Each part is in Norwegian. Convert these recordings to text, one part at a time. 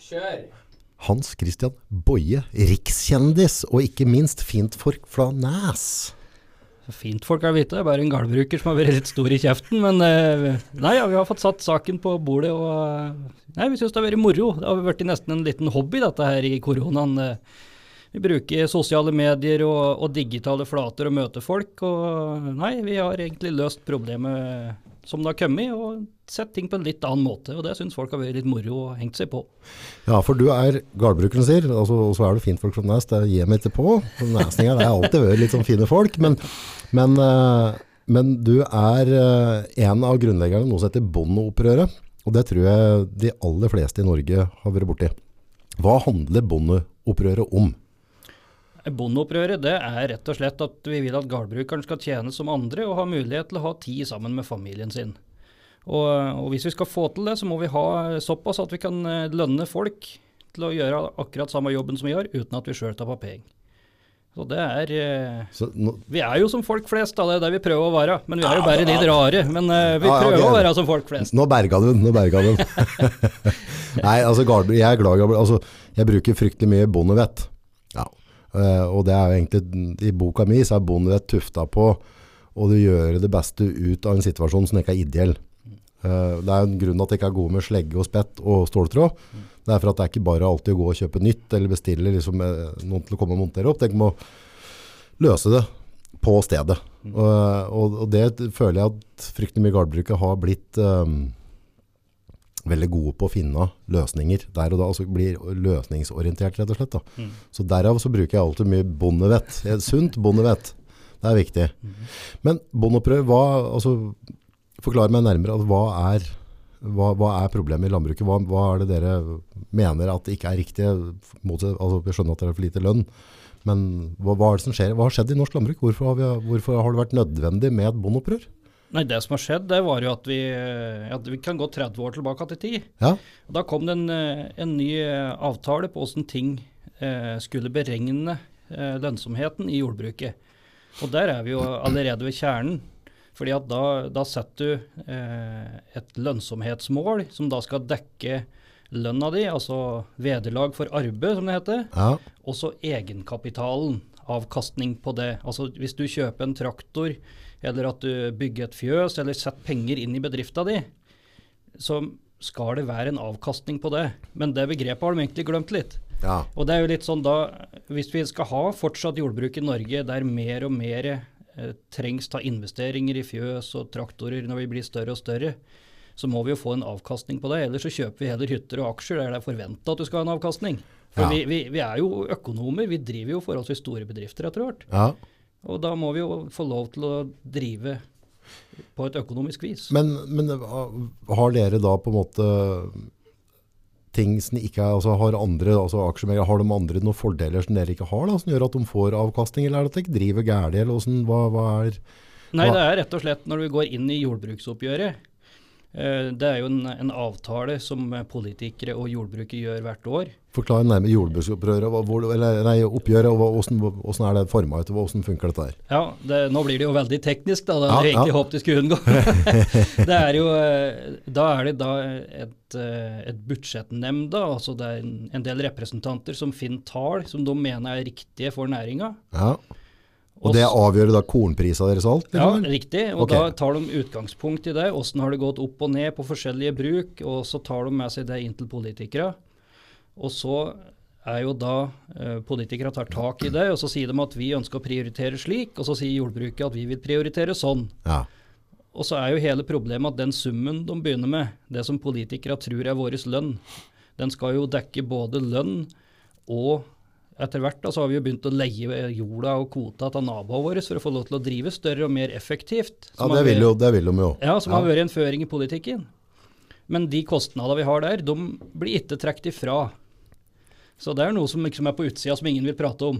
Kjør! Hans Christian Boje, rikskjendis, og ikke minst fintfolk fra Næs. Fint folk er vite, det er bare en gardbruker som har vært litt stor i kjeften. Men eh, nei, ja, vi har fått satt saken på bordet, og eh, nei, vi syns det har vært moro. Det har vært nesten en liten hobby dette her i koronaen. eh. Vi bruker sosiale medier og, og digitale flater og møter folk, og nei, vi har egentlig løst problemet som det har kommet, og sett ting på en litt annen måte. Og det syns folk har vært litt moro og hengt seg på. Ja, for du er gårdbrukeren, sier, altså, og så er du fintfolk fra Næs. Det gir meg ikke på. Næsninger har alltid vært litt sånn fine folk. Men, men, eh, men du er eh, en av grunnleggerne noe som heter Bondeopprøret. Og det tror jeg de aller fleste i Norge har vært borti. Hva handler Bondeopprøret om? Bondeopprøret det er rett og slett at vi vil at gårdbrukeren skal tjene som andre og ha mulighet til å ha tid sammen med familien sin. Og, og hvis vi skal få til det, så må vi ha såpass at vi kan eh, lønne folk til å gjøre akkurat samme jobben som vi gjør, uten at vi sjøl tar penger. Så det er eh, Så, nå, Vi er jo som folk flest, da. Det er det vi prøver å være. Men vi er jo bare litt rare. Men eh, vi prøver ja, prøver å være som folk flest. nå berga du den. Nå berga du den. Nei, altså jeg er glad i altså, Jeg bruker fryktelig mye bondevett. Eh, og det er jo egentlig I boka mi så er bondevett tufta på å gjøre det beste ut av en situasjon som ikke er ideell. Eh, det er jo en grunn at jeg ikke er god med slegge og spett og ståltråd. Det er for at det er ikke bare alltid å gå og kjøpe nytt eller bestille liksom, eh, noen til å komme og montere opp. Tenk må løse det på stedet. Og, og, og det føler jeg at fryktelig mye gardbruket har blitt eh, veldig gode på å finne løsninger der og da, altså blir løsningsorientert rett og slett. Da. Så derav så bruker jeg alltid mye bondevett. Eh, Sunt bondevett. Det er viktig. Men bondeopprør, hva, altså, forklar meg nærmere, altså, hva, er, hva, hva er problemet i landbruket? Hva, hva er det dere mener at ikke er riktig? Altså, jeg skjønner at det er for lite lønn, men hva, hva er det som skjer? Hva har skjedd i norsk landbruk? Hvorfor har, vi, hvorfor har det vært nødvendig med et bondeopprør? Nei, Det som har skjedd, det var jo at vi, at vi kan gå 30 år tilbake til tid. Ja, Da kom det en, eh, en ny eh, avtale på hvordan ting eh, skulle beregne eh, lønnsomheten i jordbruket. Og der er vi jo allerede ved kjernen. Fordi at da, da setter du eh, et lønnsomhetsmål som da skal dekke lønna di, altså vederlag for arbeid, som det heter. ja, Og så egenkapitalen, avkastning på det. Altså hvis du kjøper en traktor, eller at du bygger et fjøs, eller setter penger inn i bedrifta di, så skal det være en avkastning på det. Men det begrepet har de egentlig glemt litt. ja. Og det er jo litt sånn da, hvis vi skal ha fortsatt jordbruk i Norge der mer og mer eh, trengs ta investeringer i fjøs og traktorer når vi blir større og større, så må vi jo få en avkastning på det. Ellers så kjøper vi heller hytter og aksjer der det er forventa at du skal ha en avkastning. For Ja. vi, vi, vi er jo økonomer, vi driver jo forholdsvis store bedrifter etter hvert. ja. Og da må vi jo få lov til å drive på et økonomisk vis. Men, men har dere da på en måte ting som ikke er, altså har andre, altså aksjemegler, har de andre noen fordeler som dere ikke har da, som gjør at de får avkastning, eller er det at de ikke driver gærlig, eller åssen, hva, hva er, Nei, det er rett og slett når vi går inn i jordbruksoppgjøret. eh, Det er jo en, en avtale som eh, politikere og jordbruket gjør hvert år. Forklar nærmere jordbruksopprøret, eller nei, oppgjøret, og hvordan, er det formet ut, og hvordan funker dette der? Ja, det, Nå blir det jo veldig teknisk, da. Det Ja, hadde jeg egentlig ja. håpet de skulle unngå. det er jo, eh, da er det da et, eh, et budsjettnemnd, da, altså det er en, en del representanter som finner tall som de mener er riktige for næringa. Ja. Og det avgjør da kornprisa deres alt? Ja, riktig. Og okay. da tar de utgangspunkt i det. Åssen har det gått opp og ned på forskjellige bruk, og så tar de med seg det inn til politikere. Og så er jo da eh, politikere tar tak i det, og så sier de at vi ønsker å prioritere slik, og så sier jordbruket at vi vil prioritere sånn. Ja. Og så er jo hele problemet at den summen de begynner med, det som politikere tror er vår lønn, den skal jo dekke både lønn og etter hvert da, så har vi jo begynt å leie jorda og kvota til naboene våre for å få lov til å drive større og mer effektivt. ja, det vil, jo, det vil de jo. Ja, som har vært en føring i politikken. Men de kostnadene vi har der, de blir ikke trukket ifra. Så det er noe som liksom er på utsida som ingen vil prate om.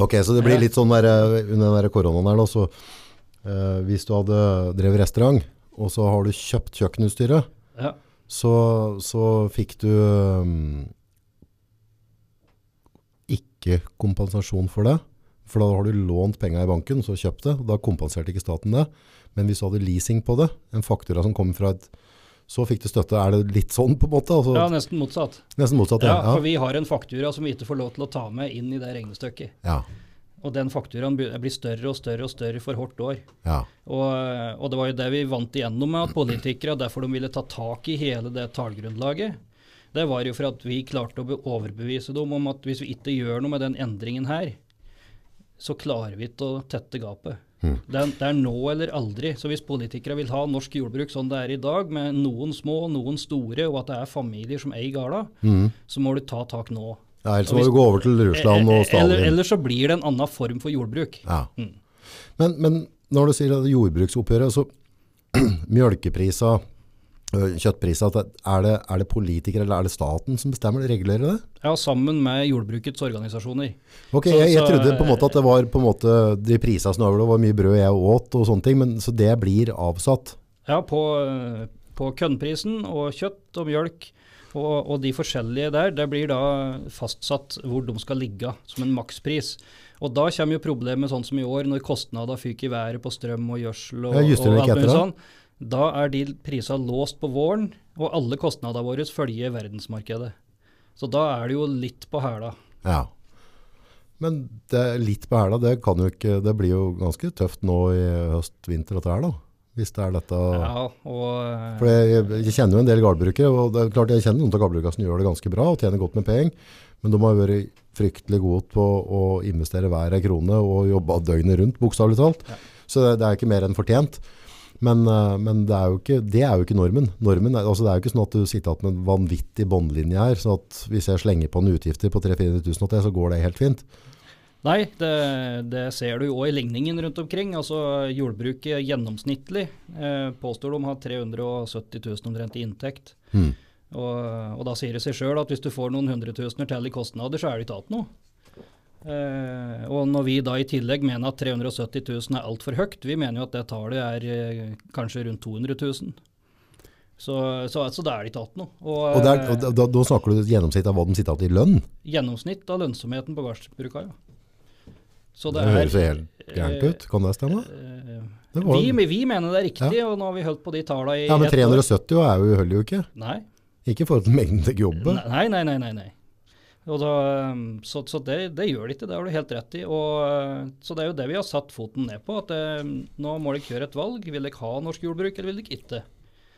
Ok, så det blir litt sånn der, eh, under den koronaen her da, så eh, hvis du hadde drevet restaurant, og så har du kjøpt kjøkkenutstyret, Ja. så, så fikk du um, ikke kompensasjon for det. For da har du lånt penger i banken, så kjøpt det, da kompenserte ikke staten det. Men hvis du hadde leasing på det, en faktura som kom fra et så fikk du støtte. Er det litt sånn på en måte? Altså, Ja, nesten motsatt. Nesten motsatt, Ja, ja. for vi har en faktura som vi ikke får lov til å ta med inn i det regnestykket. Ja, Og den fakturaen blir større og større og større for hvert år. ja. Og, og det var jo det vi vant igjennom med at politikere, derfor de ville ta tak i hele det tallgrunnlaget. Det var jo for at vi klarte å overbevise dem om at hvis vi ikke gjør noe med den endringen her, så klarer vi ikke å tette gapet. Mm. Det, er, det er nå eller aldri. Så hvis politikere vil ha norsk jordbruk sånn det er i dag, med noen små, noen store, og at det er familier som eier gårda, mm. så må du ta tak nå. ja ellers må du gå over til Russland og Eller, Stalin. eller så blir det en annen form for jordbruk. Ja. Mm. Men, men når du sier at jordbruksoppgjøret, så mjølkeprisa, at det- er det, er det politikere eller er det staten som bestemmer det, regulerer det? Ja, sammen med jordbrukets organisasjoner. Ok, Så- jeg, jeg så- trodde på en måte at det var på en måte de prisene det, var mye brød jeg åt og sånne ting, men så det blir avsatt. Ja, på, på kønnprisen og kjøtt og mjølk og, og de forskjellige der, det blir da fastsatt hvor de skal ligge som en makspris. Og da kommer jo problemet sånn som i år, når kostnader fyker i været på strøm og gjødsel og, Ja, og alt mulig sånn. Da er de prisene låst på våren, og alle kostnadene våre følger verdensmarkedet. Så da er det jo litt på hæla. Ja. Men det litt på hæla, det kan jo ikke, det blir jo ganske tøft nå i høst-vinter dette her da, hvis det er dette. Ja, og For jeg, jeg kjenner jo en del gardbrukere, og det er klart jeg kjenner noen av gardbrukere som gjør det ganske bra og tjener godt med penger, men de har vært fryktelig gode på å investere hver krone og jobbe døgnet rundt, bokstavelig talt. Ja. Så det, det er ikke mer enn fortjent. Men, eh, men det, er ikke, det er jo ikke normen. normen er, altså det er jo ikke sånn at du sitter igjen med en vanvittig båndlinje her, sånn at hvis jeg slenger på en utgifter på 300 000 til, så går det helt fint. Nei, det, det ser du jo òg i ligningen rundt omkring. Altså Jordbruket gjennomsnittlig eh, påstår de har 370 000 omtrent i inntekt. Mm. Og, og da sier det seg sjøl at hvis du får noen hundretusener til i kostnader, så er det ikke igjen noe. Eh, og når vi da i tillegg mener at 370 000 er altfor høyt, vi mener jo at det tallet er eh, kanskje rundt 200 000. Så, så, altså, da er det ikke igjen noe. Og, Og, der, eh, og da, da, da snakker du gjennomsnitt av hva de sitter igjen i lønn. gjennomsnitt av lønnsomheten på gardsbruka, ja. Så Det, det, høres jo helt gærent ut. Kan det stemme? Eh, Det var, vi, vi mener det er riktig, og nå har vi holdt på de tallene i ja, men ett år. 370 er jo, holder jo ikke. Nei. Ikke i forhold til mengden til jobben? Nei, nei, nei. nei, nei. Og da, um, så så det, det gjør det ikke, det har du helt rett i. Og, uh, så det er jo det vi har satt foten ned på. at det, Nå må dere gjøre et valg. Vil dere ha norsk jordbruk, eller vil dere ikke?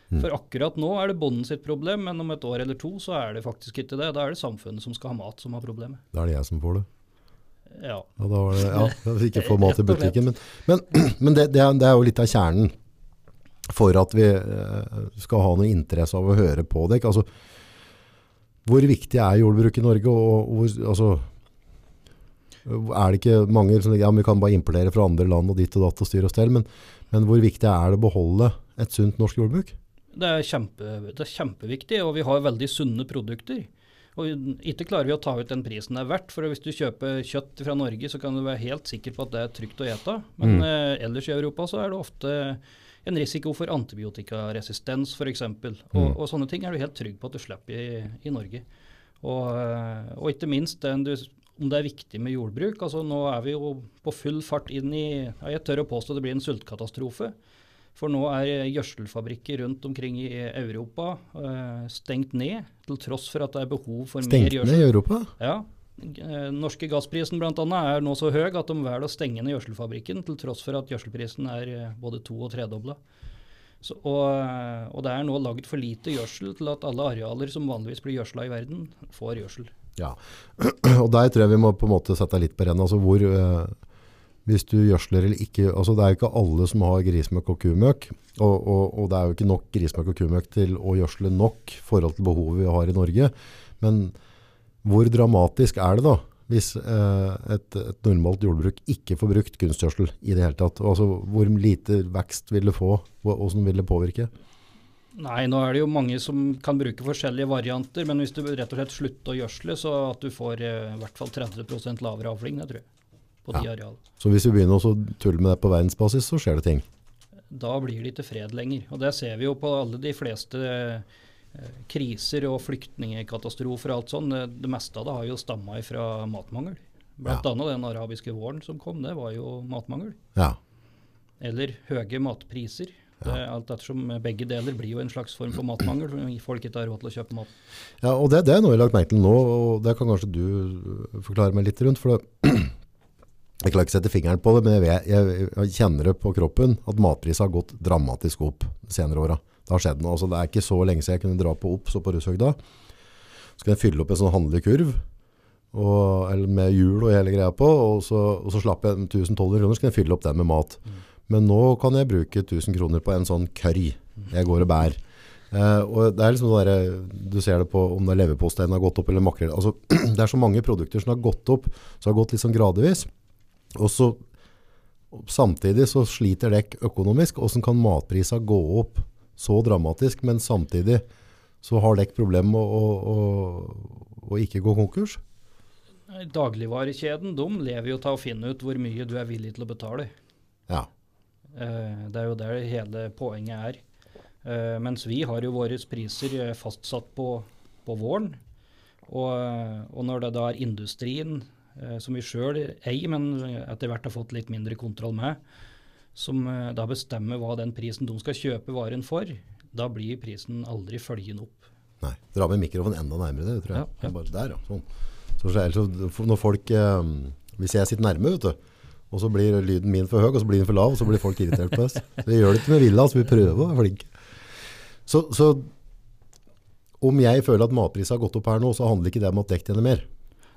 Mm. For akkurat nå er det bonden sitt problem, men om et år eller to så er det faktisk ikke det. Da er det samfunnet som skal ha mat som har problemet. Da er det jeg som får det. Ja. Ja, da var det, ja, ikke få mat i butikken. Men, men, men det, det, er, det er jo litt av kjernen for at vi eh, skal ha noe interesse av å høre på det. Altså, hvor viktig er jordbruk i Norge? Og, og hvor, altså, er det ikke mange som ja, vi kan bare importere fra andre land og ditt og datt og styre og stell, men, men hvor viktig er det å beholde et sunt norsk jordbruk? Det er, kjempe, det er kjempeviktig, og vi har veldig sunne produkter. Og ikke klarer vi å ta ut den prisen det er verdt, for hvis du kjøper kjøtt fra Norge, så kan du være helt sikker på at det er trygt å ete. Men Mm. eh, ellers i Europa så er det ofte en risiko for antibiotikaresistens f.eks. Og, Mm. og sånne ting er du helt trygg på at du slipper i, i Norge. Og, eh, og ikke minst den du, om det er viktig med jordbruk. altså Nå er vi jo på full fart inn i ja, Jeg tør å påstå det blir en sultkatastrofe. For nå er gjødselfabrikker rundt omkring i Europa eh, stengt ned, til tross for at det er behov for mer Stengt ned i Europa? Ja. Eh, norske gassprisen annet er nå så høy at de velger å stenge ned gjødselfabrikken, til tross for at gjødselprisen er eh, både to- og tredobla. Og, eh, og det er nå laget for lite gjødsel til at alle arealer som vanligvis blir gjødsla i verden, får gjødsel. Ja, og der tror jeg vi må på en måte sette litt på renn. Altså hvor, eh, hvis du gjødsler eller ikke, altså det er jo ikke alle som har grismøkk og kumøkk, og, og, og det er jo ikke nok grismøkk og kumøkk til å gjødsle nok i forhold til behovet vi har i Norge. Men hvor dramatisk er det da, hvis eh, et, et normalt jordbruk ikke får brukt kunstgjødsel i det hele tatt? Altså hvor lite vekst vil det få, og hvordan vil det påvirke? Nei, nå er det jo mange som kan bruke forskjellige varianter, men hvis du rett og slett slutter å gjødsle, så at du får eh, i hvert fall 30% lavere avling, det tror jeg, på de Ja. arealene. Så hvis vi begynner å tulle med det på verdensbasis, så skjer det ting. Da blir det ikke fred lenger. Og det ser vi jo på alle de fleste eh, kriser og flyktningkatastrofer og alt sånn. Det, meste av det har jo stamma fra matmangel. Blant Ja. annet den arabiske våren som kom, det var jo matmangel. Ja. Eller høye matpriser. Det, alt ettersom begge deler blir jo en slags form for matmangel, folk ikke har råd til å kjøpe mat. Ja, og det, det er noe jeg har lagt merke til nå, og det kan kanskje du forklare meg litt rundt. For det, jeg klarer ikke å sette fingeren på det, men jeg, vet, jeg, jeg kjenner det på kroppen at matprisen har gått dramatisk opp de senere åra. Det har skjedd noe. Altså, det er ikke så lenge siden jeg kunne dra på Ops og på Russhøgda. Så kunne jeg fylle opp en sånn handlekurv og, eller med hjul og hele greia på, og så, og så slapp jeg 1200 kroner, så kunne jeg fylle opp den med mat. Men nå kan jeg bruke 1000 kroner på en sånn curry jeg går og bærer. Og det er liksom sånn der, Du ser det på om det er leverposteien har gått opp eller makrell. Altså, det er så mange produkter som har gått opp, som har gått litt sånn gradvis. Og så samtidig så sliter dekk økonomisk. Hvordan kan matprisa gå opp så dramatisk, men samtidig så har dere problemer med å, å, å ikke gå konkurs? Dagligvarekjeden de lever jo til å finne ut hvor mye du er villig til å betale. Ja. Eh, det er jo der hele poenget er. Eh, mens vi har jo våre priser eh, fastsatt på, på våren. Og, og når det da er industrien, som vi sjøl eier, men etter hvert har fått litt mindre kontroll med, som eh, da bestemmer hva den prisen de skal kjøpe varen for, da blir prisen aldri følgen opp. Nei. Dra med mikrofonen enda nærmere det, tror jeg. Ja, ja. Bare der, ja. Sånn. Så, så, så når folk, eh, hvis jeg sitter nærme, vet du, og så blir lyden min for høy, og så blir den for lav, og så blir folk irritert på oss. Vi gjør det ikke med vilje, altså vi prøver å være flinke. Så, så om jeg føler at matprisen har gått opp her nå, så handler ikke det om at dekk tjener mer.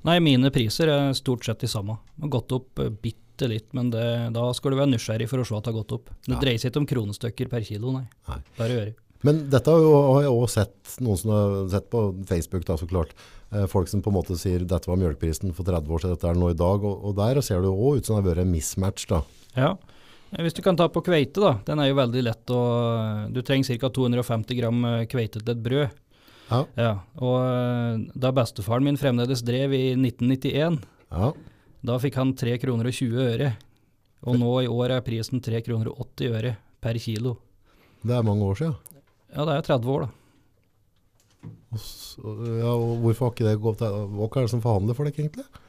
Nei, mine priser er stort sett de samme. De har gått opp eh, bitte litt, men det, da skal du være nysgjerrig for å se at det har gått opp. Det Ja. dreier seg ikke om kronestykker per kilo, nei. Nei. Bare øre. Men dette har, jeg også sett noen som har sett på Facebook, da, så klart. Eh, folk som på en måte sier dette var mjølkeprisen for 30 år siden, dette er det nå i dag. Og, og der ser det jo også ut som det har vært en mismatch. da. Ja. Eh, Hvis du kan ta på kveite, da. Den er jo veldig lett å Du trenger ca. 250 gram eh, kveite til et brød. Ja. Ja. Og eh, da bestefaren min fremdeles drev i 1991, Ja, da fikk han 3 kroner og 20 øre. Og nå i år er prisen 3 kroner og 80 øre per kilo. Det er mange år siden. Ja, det er 30 år, da. Så, ja, og hvorfor har ikke det gått Hva er det som forhandler for dere, egentlig?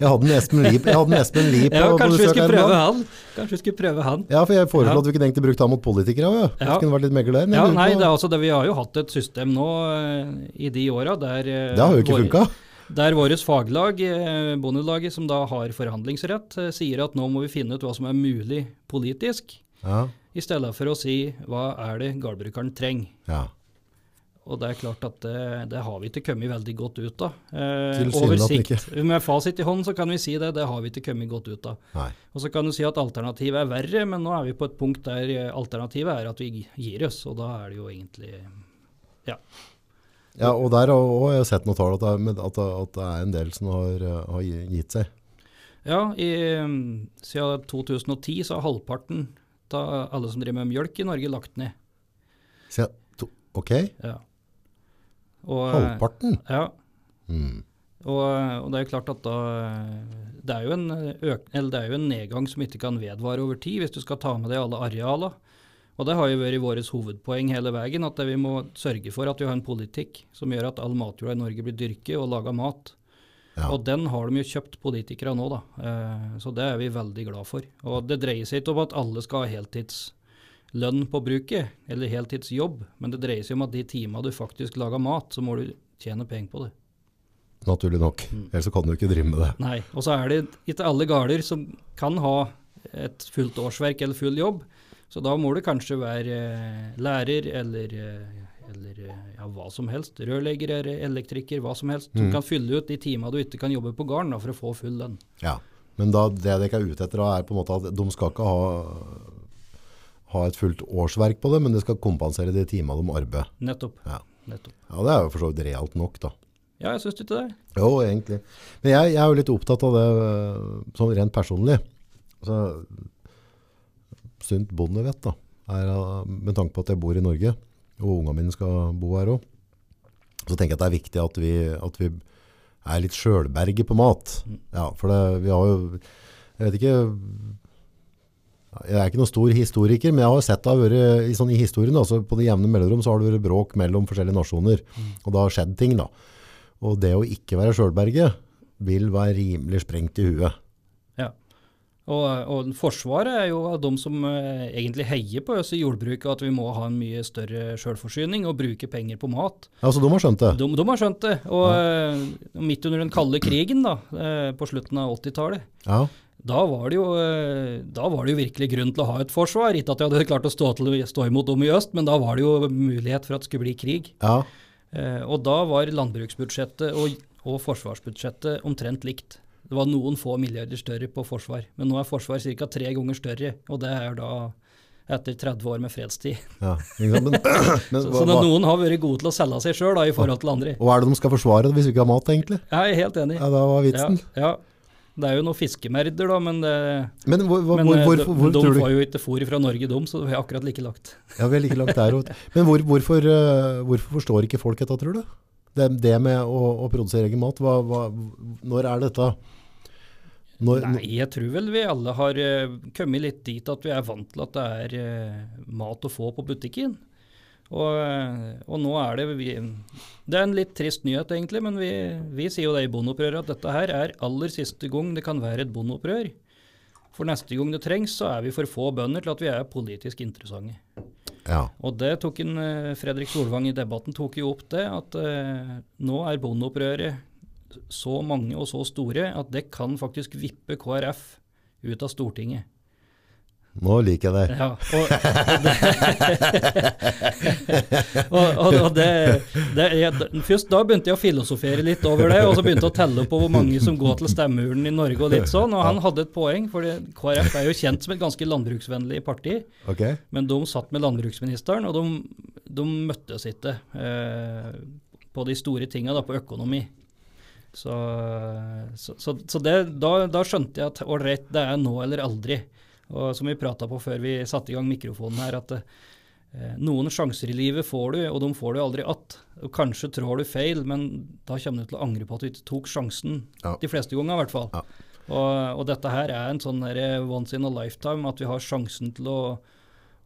Jeg hadde en Espen Lie på, Ja, på kanskje vi skulle prøve han. Kanskje vi skulle prøve han. Ja, for jeg foreslo Ja. at vi kunne egentlig brukt han mot politikere òg. Ja. Ja. Kunne vært litt megler der. Ja, nei, det, er altså, det, Vi har jo hatt et system nå eh, i de åra der eh, det har jo ikke funka. Der vårt faglag, eh, Bondelaget, som da har forhandlingsrett, eh, sier at nå må vi finne ut hva som er mulig politisk, Ja. i stedet for å si hva er det gårdbrukeren trenger. ja. Og det er klart at det, det har vi ikke kommet veldig godt ut av. Eh, over sikt. Med fasit i hånd så kan vi si det, det har vi ikke kommet godt ut av. Nei. Og så kan du si at alternativet er verre, men nå er vi på et punkt der eh, alternativet er at vi gir oss, og da er det jo egentlig Ja, og der har jeg sett noen tall at at, at det er en del som har, eh, har gitt seg. Ja, i, um, siden 2010 så har halvparten av alle som driver med mjølk i Norge lagt ned. Så to, ok, Ja. Og, eh, halvparten. Ja, Mm. og, og det er jo klart at da det er, jo en øk, eller det er jo en nedgang som ikke kan vedvare over tid, hvis du skal ta med deg alle arealer. Og det har jo vært vårt hovedpoeng hele veien, at vi må sørge for at vi har en politikk som gjør at all matjorda i Norge blir dyrket og laga mat. Ja. Og den har de jo kjøpt politikere nå, da. Eh, så det er vi veldig glad for. Og det dreier seg ikke om at alle skal ha heltidslønn på bruket, eller heltidsjobb, men det dreier seg om at de timene du faktisk lager mat, så må du tjene penger på det. Naturlig nok. Mm. Ellers kan du ikke drive med det. Nei. Og så er det ikke alle gårder som kan ha et fullt årsverk eller full jobb, så da må du kanskje være eh, lærer eller, eh, eller eh, ja, hva som helst. Rørlegger eller elektriker, hva som helst. Du Mm. kan fylle ut de timene du ikke kan jobbe på gården for å få full lønn. Ja. Men da, det dere er ute etter, er på en måte at de skal ikke ha, ha et fullt årsverk på det, men det skal kompensere de timene de arbeider. Nettopp. Ja. Nettopp. Ja, det er jo for så vidt realt nok, da. Ja, jeg syns ikke det. Jo, egentlig. Men jeg, jeg er jo litt opptatt av det sånn rent personlig. Altså, sunt bondevett, da. Er, øh, med tanke på at jeg bor i Norge, og ungene mine skal bo her òg. Så tenker jeg at det er viktig at vi, at vi er litt sjølberge på mat. Mm. Ja, for det, vi har jo Jeg vet ikke Jeg er ikke noen stor historiker, men jeg har sett det har vært i, sånn, i historien. Altså, på det jevne mellomrom så har det vært bråk mellom forskjellige nasjoner. Og det har skjedd ting, da. Og det å ikke være sjølberge vil være rimelig sprengt i huet. Og, og Forsvaret er jo de som eh, egentlig heier på oss i jordbruket, at vi må ha en mye større selvforsyning og bruke penger på mat. Ja, Så de har skjønt det? De, de har skjønt det. Og ja. midt under den kalde krigen, da, eh, på slutten av 80-tallet, Ja. da var, jo, eh, da var det jo virkelig grunn til å ha et forsvar. Ikke at jeg hadde klart å stå, til, stå imot dem i øst, men da var det jo mulighet for at det skulle bli krig. ja. Eh, og da var landbruksbudsjettet og, og forsvarsbudsjettet omtrent likt. Det var noen få milliarder større på forsvar, men nå er forsvar ca. tre ganger større, og det er da etter 30 år med fredstid. ja. Men, men Så, så noen har vært gode til å selge seg sjøl i forhold til andre. hva er det de skal forsvare hvis vi ikke har mat, egentlig? Jeg er helt enig. Ja, da var vitsen. ja. Det er jo noen fiskemerder, da, men, det, Men hvor, hvor, men hvor, eh, hvor, de, de får jo ikke fôr fra Norge, de, så det er akkurat like lagt. Ja, vi er like langt der. og- Men hvor, hvorfor, eh, hvorfor forstår ikke folk dette, tror du? Det, det med å, å produsere egen mat, hva, hva, når er dette når, Nei, jeg tror vel vi alle har uh, kommet litt dit at vi er vant til at det er uh, mat å få på butikken. Og, eh, og nå er det vi, Det er en litt trist nyhet, egentlig, men vi, vi sier jo det i bondeopprøret at dette her er aller siste gang det kan være et bondeopprør. For neste gang det trengs, så er vi for få bønder til at vi er politisk interessante. ja, Og det tok en, Fredrik Solvang i debatten tok jo opp det, at uh, nå er bondeopprøret så mange og så store at det kan faktisk vippe KrF ut av Stortinget. nå liker jeg det. Ja, og, og, det, og, og det, det jeg, Først da begynte jeg å filosofere litt over det, og så begynte jeg å telle på hvor mange som går til stemmeurnen i Norge og litt sånn, og han hadde et poeng, for KrF er jo kjent som et ganske landbruksvennlig parti. Okay. Men de satt med landbruksministeren, og de, de møttes ikke eh, på de store tinga, på økonomi. Så, så, så, så det, da, da skjønte jeg at ålreit, det er nå eller aldri. Og som vi prata på før vi satte i gang mikrofonen her, at eh, noen sjanser i livet får du, og de får du aldri att. Og kanskje trår du feil, men da kommer du til å angre på at du ikke tok sjansen. Ja. De fleste ganger, i hvert fall. Ja. Og, og dette her er en sånn her once in a lifetime, at vi har sjansen til å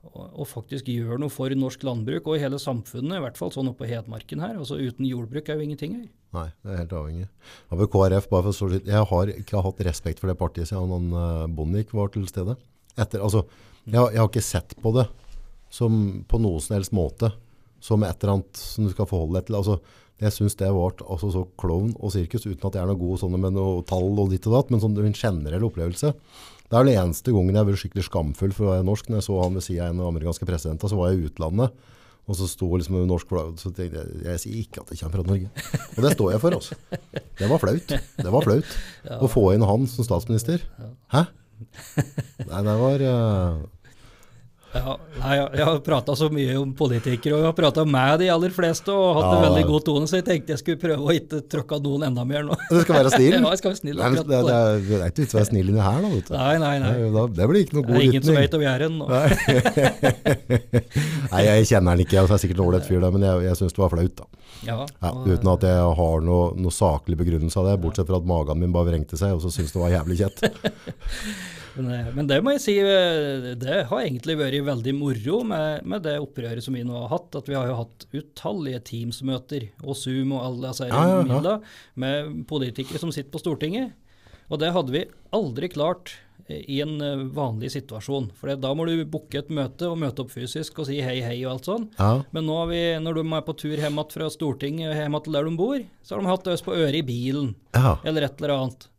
og faktisk gjøre noe for norsk landbruk og i hele samfunnet, i hvert fall sånn oppe på Hedmarken her. Altså Uten jordbruk er jo ingenting her. Nei, det er helt avhengig. Ja, KrF, vidt, Jeg har ikke hatt respekt for det partiet siden han uh, Bondevik var til stede. Etter, altså, jeg, jeg har ikke sett på det som på noen som helst måte som et eller annet som du skal forholde deg til. Altså, jeg syns det var altså, så klovn og sirkus, uten at jeg er noe god sånn med noe tall og ditt og datt, men sånn en generell opplevelse. Det er den eneste gangen jeg har vært skikkelig skamfull for å være norsk. Når jeg så han ved siden av en av de amerikanske presidentene, så var jeg i utlandet. Og så sto liksom med norsk flagg, så tenkte jeg, jeg sier ikke at jeg kommer fra Norge. Og det står jeg for, altså. Det var flaut. Det var flaut. Å få inn han som statsminister. Hæ? Nei, det var eh, Ja, jeg, jeg har prata så mye om politikere, og jeg har prata med de aller fleste og hatt en veldig god tone, så jeg tenkte jeg skulle prøve å ikke tråkke noen enda mer nå. Det skal være snill? ja, jeg skal være snill Nei, det, det, det. er, det er ikke vits å være snill inni her, da. Vet du. Nei, nei, nei. Da, det blir ikke noe Det er ingen som vet om er nå. Nei. Jeg kjenner han ikke. Jeg er sikkert en ålreit fyr, da, men jeg, jeg syns det var flaut. da. Ja, Ja, uten at jeg har noe, noe saklig begrunnelse av det, bortsett fra at magen min bare vrengte seg, og så syns det var jævlig kjett. Men, eh, men det må jeg si, eh, det har egentlig vært veldig moro med, med det opprøret som vi nå har hatt. At vi har jo hatt utallige Teams-møter og Zoom og alle disse Ja, ja, ja. med politikere som sitter på Stortinget. Og det hadde vi aldri klart eh, i en vanlig situasjon. For da må du booke et møte og møte opp fysisk og si hei, hei og alt sånn. Ja, Men nå har vi, når de er på tur hjem fra Stortinget, hjem igjen til der de bor, så har de hatt oss på øret i bilen ja. eller et eller annet.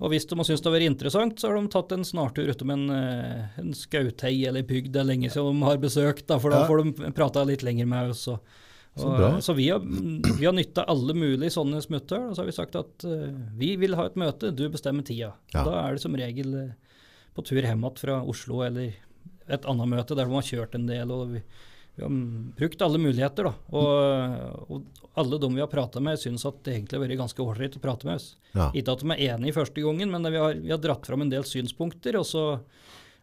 Og hvis de har syntes det har vært interessant, så har de tatt en snartur utom en, eh, en skautei eller bygd det er lenge siden de har besøkt, da, for da får de prata litt lenger med oss. Og, Så og, så, så vi har, vi har nytta alle mulige sånne smutthull, og så har vi sagt at uh, vi vil ha et møte, du bestemmer tida. Ja. Da er det som regel eh, på tur hjem igjen fra Oslo eller et annet møte der de har kjørt en del. og vi, vi har brukt alle muligheter, da. Og, og alle de vi har prata med, syns at det egentlig har vært ganske ålreit å prate med oss. ja. Ikke at de er enige første gangen, men vi har, vi har dratt fram en del synspunkter, og så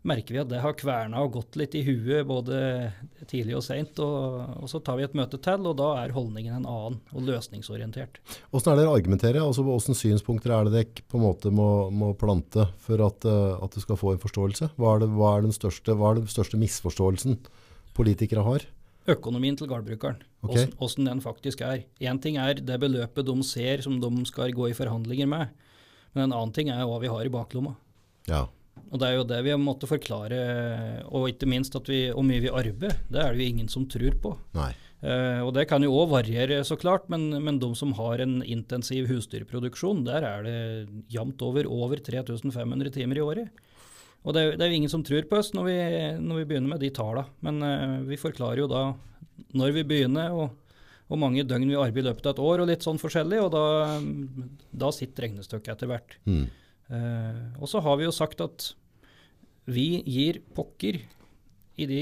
merker vi at det har kverna og gått litt i huet både tidlig og seint. Og, og så tar vi et møte til, og da er holdningen en annen og løsningsorientert. Hvordan er det dere argumenterer? Altså, hvordan synspunkter er det dere på en måte må, må plante for at, eh, at du skal få en forståelse? Hva er, det, hva, er den største, hva er den største misforståelsen politikere har? Økonomien til gårdbrukeren, Ok. åssen åssen den faktisk er. Én ting er det beløpet de ser som de skal gå i forhandlinger med, men en annen ting er hva vi har i baklomma. Ja. Og det er jo det vi har måttet forklare, og ikke minst at vi, hvor mye vi arbeider. Det er det jo ingen som tror på. Nei. Uh, og det kan jo òg variere, så klart, men, men de som har en intensiv husdyrproduksjon, der er det jevnt over over 3500 timer i året. Og det, er- det jo ingen som tror på oss når vi, når vi begynner med de tallene. Men uh, vi forklarer jo da når vi begynner, og hvor mange døgn vi arbeider i løpet av et år, og litt sånn forskjellig. Og da, da sitter regnestykket etter hvert. Mm. Uh, og så har vi jo sagt at vi gir pokker i de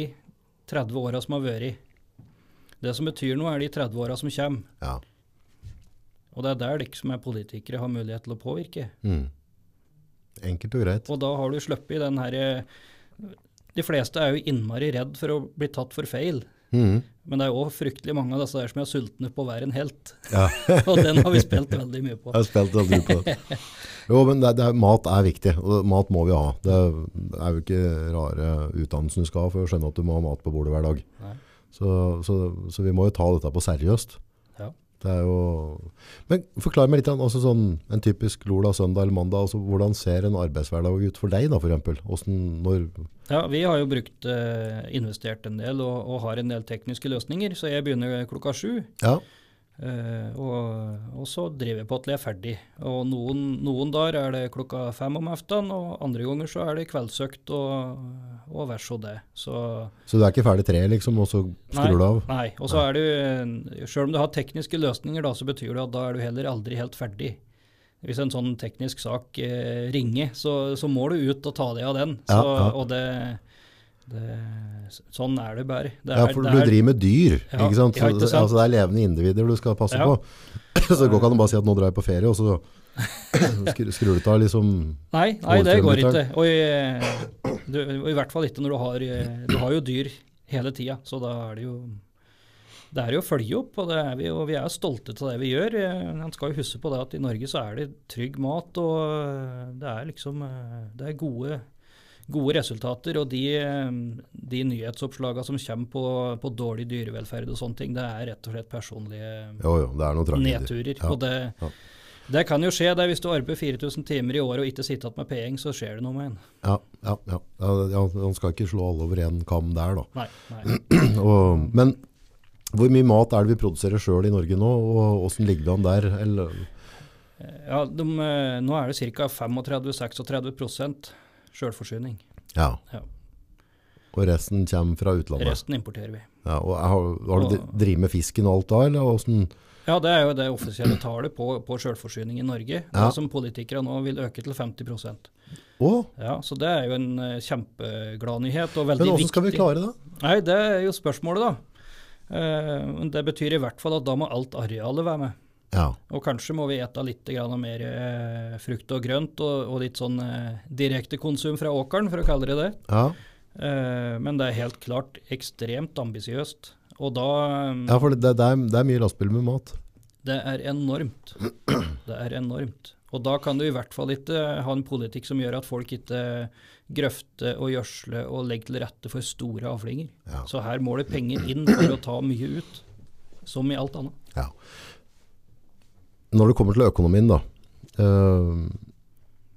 30 åra som har vært. Det som betyr noe, er de 30 åra som kommer. Ja. Og det er der dere som er politikere har mulighet til å påvirke. Mm. Enkelt og greit. Og da har du sluppet den herre De fleste er jo innmari redd for å bli tatt for feil. Mm. Men det er òg fryktelig mange av disse der som er sultne på å være en helt. Ja. og den har vi spilt veldig mye på. Jeg har spilt veldig mye på. Jo, men det, det mat er viktig, og mat må vi ha. Det er jo ikke rare utdannelsen du skal ha for å skjønne at du må ha mat på bordet hver dag. Så, så, så vi må jo ta dette på seriøst. Det er jo... Men forklar meg litt, altså sånn, en typisk Lola søndag eller mandag, altså hvordan ser en arbeidshverdag ut for deg da, for? Hvordan, når, Ja, vi har jo brukt, eh, investert en del og, og har en del tekniske løsninger, så jeg begynner klokka sju. ja, eh, og, og så driver jeg på til jeg er ferdig. Og noen, noen dager er det klokka fem om aftenen, og andre ganger så er det kveldsøkt og, og vær så det. Så så du er ikke ferdig tre liksom, og så skrur du av? Nei. Og så er du, sjøl om du har tekniske løsninger, da, så betyr det at da er du heller aldri helt ferdig. Hvis en sånn teknisk sak eh, ringer, så, så må du ut og ta deg av den. Ja, ja. Og det, det, sånn er det bare. Det Ja, er- for det du er- driver med dyr, Ja, ikke sant? ja, ikke sant? Altså, det er levende individer du skal passe Ja. på. Så går ikke an å bare si at nå drar jeg på ferie, og så skrur du av liksom Nei, nei det går ikke. Og i, du, og i hvert fall ikke når du har eh, Du har jo dyr hele tida, så da er det jo det er jo å følge opp, og det er vi, og vi er stolte av det vi gjør. Eh, Man skal jo huske på det at i Norge så er det trygg mat, og eh, det er liksom eh, Det er gode, gode resultater. Og de, eh, de nyhetsoppslagene som kommer på, på dårlig dyrevelferd og sånne ting, det er rett og slett personlige Jo, jo, er nedturer. Ja, Og det, ja. det kan jo skje. det er Hvis du arbeider 4000 timer i året og ikke sitter igjen med penger, så skjer det noe med en. Ja, ja, ja. han skal ikke slå alle over én kam der, da. Nei, nei. Og, men hvor mye mat er det vi produserer sjøl i Norge nå, og åssen ligger det an der? Eller, Ja, de, eh, nå er det ca. 35-36 selvforsyning. ja. Ja. Og resten kommer fra utlandet? Resten importerer vi. Ja, og har, har du drevet med fisken og alt da, eller åssen? Ja, det er jo det offisielle tallet på, på sjølforsyning i Norge. Ja. Som politikere nå vil øke til 50% Å, Ja, Så det er jo en eh, kjempeglad nyhet, og men hvordan skal vi klare det? Nei, det er jo spørsmålet, da. Eh, det betyr i hvert fall at da må alt arealet være med. Ja, Og kanskje må vi ete litt grann mer eh, frukt og grønt, og, og litt sånn eh, direkte konsum fra åkeren, for å kalle det det. ja. Eh, men det er helt klart ekstremt ambisiøst. Og da eh, ja for det, det, er, det er mye lastebil med mat. Det er enormt. Det er enormt. Og da kan du i hvert fall ikke ha en politikk som gjør at folk ikke grøfter og gjødsler og legger til rette for store avlinger. Ja. Så her må det penger inn for å ta mye ut, som i alt annet. Ja. Når det kommer til økonomien, da, eh,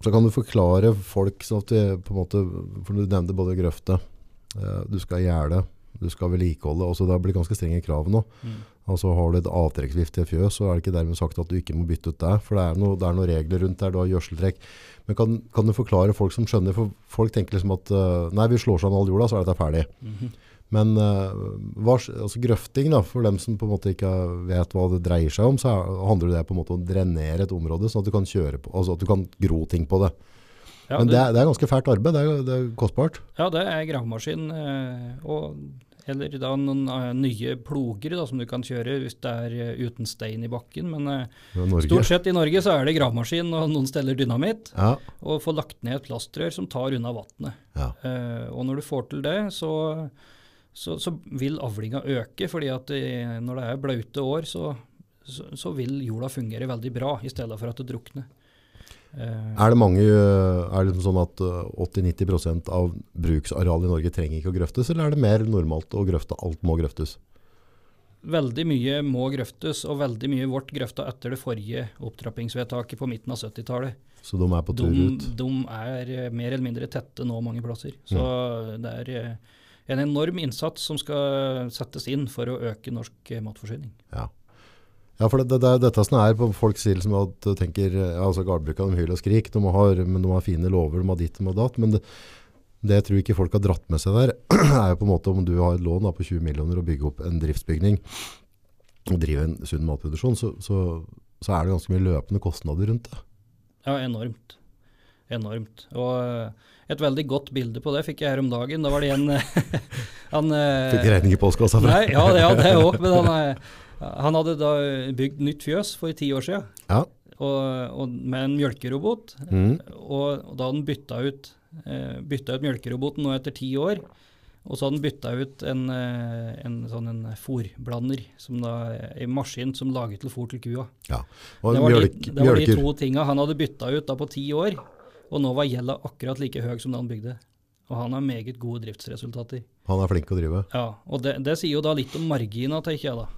så kan du forklare folk sånn at de på en måte, for du nevnte både grøfte, eh, du skal gjerde, du skal vedlikeholde, også det blitt ganske strenge krav nå. Mm. Altså har du et avtrekksvift i et fjøs, så er det ikke dermed sagt at du ikke må bytte ut det, for det er, noe, det er noen regler rundt der, du har gjørseltrekk. Men kan, kan du forklare folk som skjønner, for folk tenker liksom at eh, nei, vi slår sammen all jorda, så er dette ferdig. Mhm. Men eh, altså grøfting, da, for dem som på en måte ikke vet hva det dreier seg om, så er- handler det på en måte om å drenere et område, sånn at du kan på, altså at du kan gro ting på det. Ja, Men det, det, er- det er ganske fælt arbeid, det er, det er kostbart. ja, det er gravemaskin, eh, eller da noen eh, nye ploger da, som du kan kjøre hvis det er uten stein i bakken. Men stort sett i Norge så er det gravemaskin, og noen steller dynamitt. Ja, Og få lagt ned et plastrør som tar unna vannet. ja, og når du får til det, så, så, så vil avlinga øke. fordi at det, når det er blaute år, så, så, så vil jorda fungere veldig bra, i stedet for at det drukner. Eh, Er det mange, øh, er det liksom sånn at øh, 80-90% av bruksarealet i Norge trenger ikke å grøftes, eller er det mer normalt å grøfte, alt må grøftes? veldig mye må grøftes, og veldig mye ble grøfta etter det forrige opptrappingsvedtaket på midten av 70-tallet. Så de er på tur De, ut. de er eh, mer eller mindre tette nå mange plasser. Så det er eh, en enorm innsats som skal settes inn for å øke norsk eh, matforsyning. Ja. Ja, for det, det, det er dette som er på folk sier som at du tenker, altså Gardbruka de hyler og skrik, de har, men de har fine lover, de har ditt, har datt, men det, det jeg tror ikke folk har dratt med seg der, er jo på en måte om du har et lån da, på 20 millioner og bygger opp en driftsbygning og driver en sunn matproduksjon, så, så, så er det ganske mye løpende kostnader rundt det. Ja, enormt. Enormt. Og eh, et veldig godt bilde på det fikk jeg her om dagen. Da var det en han, eh, Fikk regning i fra. Nei, ja, det- ja det òg. Men han, eh, han hadde da bygd nytt fjøs for ti år siden, Ja. og, og med en mjølkerobot. Mm. Og, og da hadde han bytta ut, eh, bytta ut mjølkeroboten nå etter ti år. Og så hadde han bytta ut en, eh, en sånn en fôrblander, en maskin som lager til fôr til kua. ja. Og Det var, mjølk, de, det var de to tinga han hadde bytta ut da på ti år, og nå var gjelda akkurat like høy som da han bygde. Og han har meget gode driftsresultater. Han er flink å drive. Ja, og det, det sier jo da litt om margina, tenker jeg da.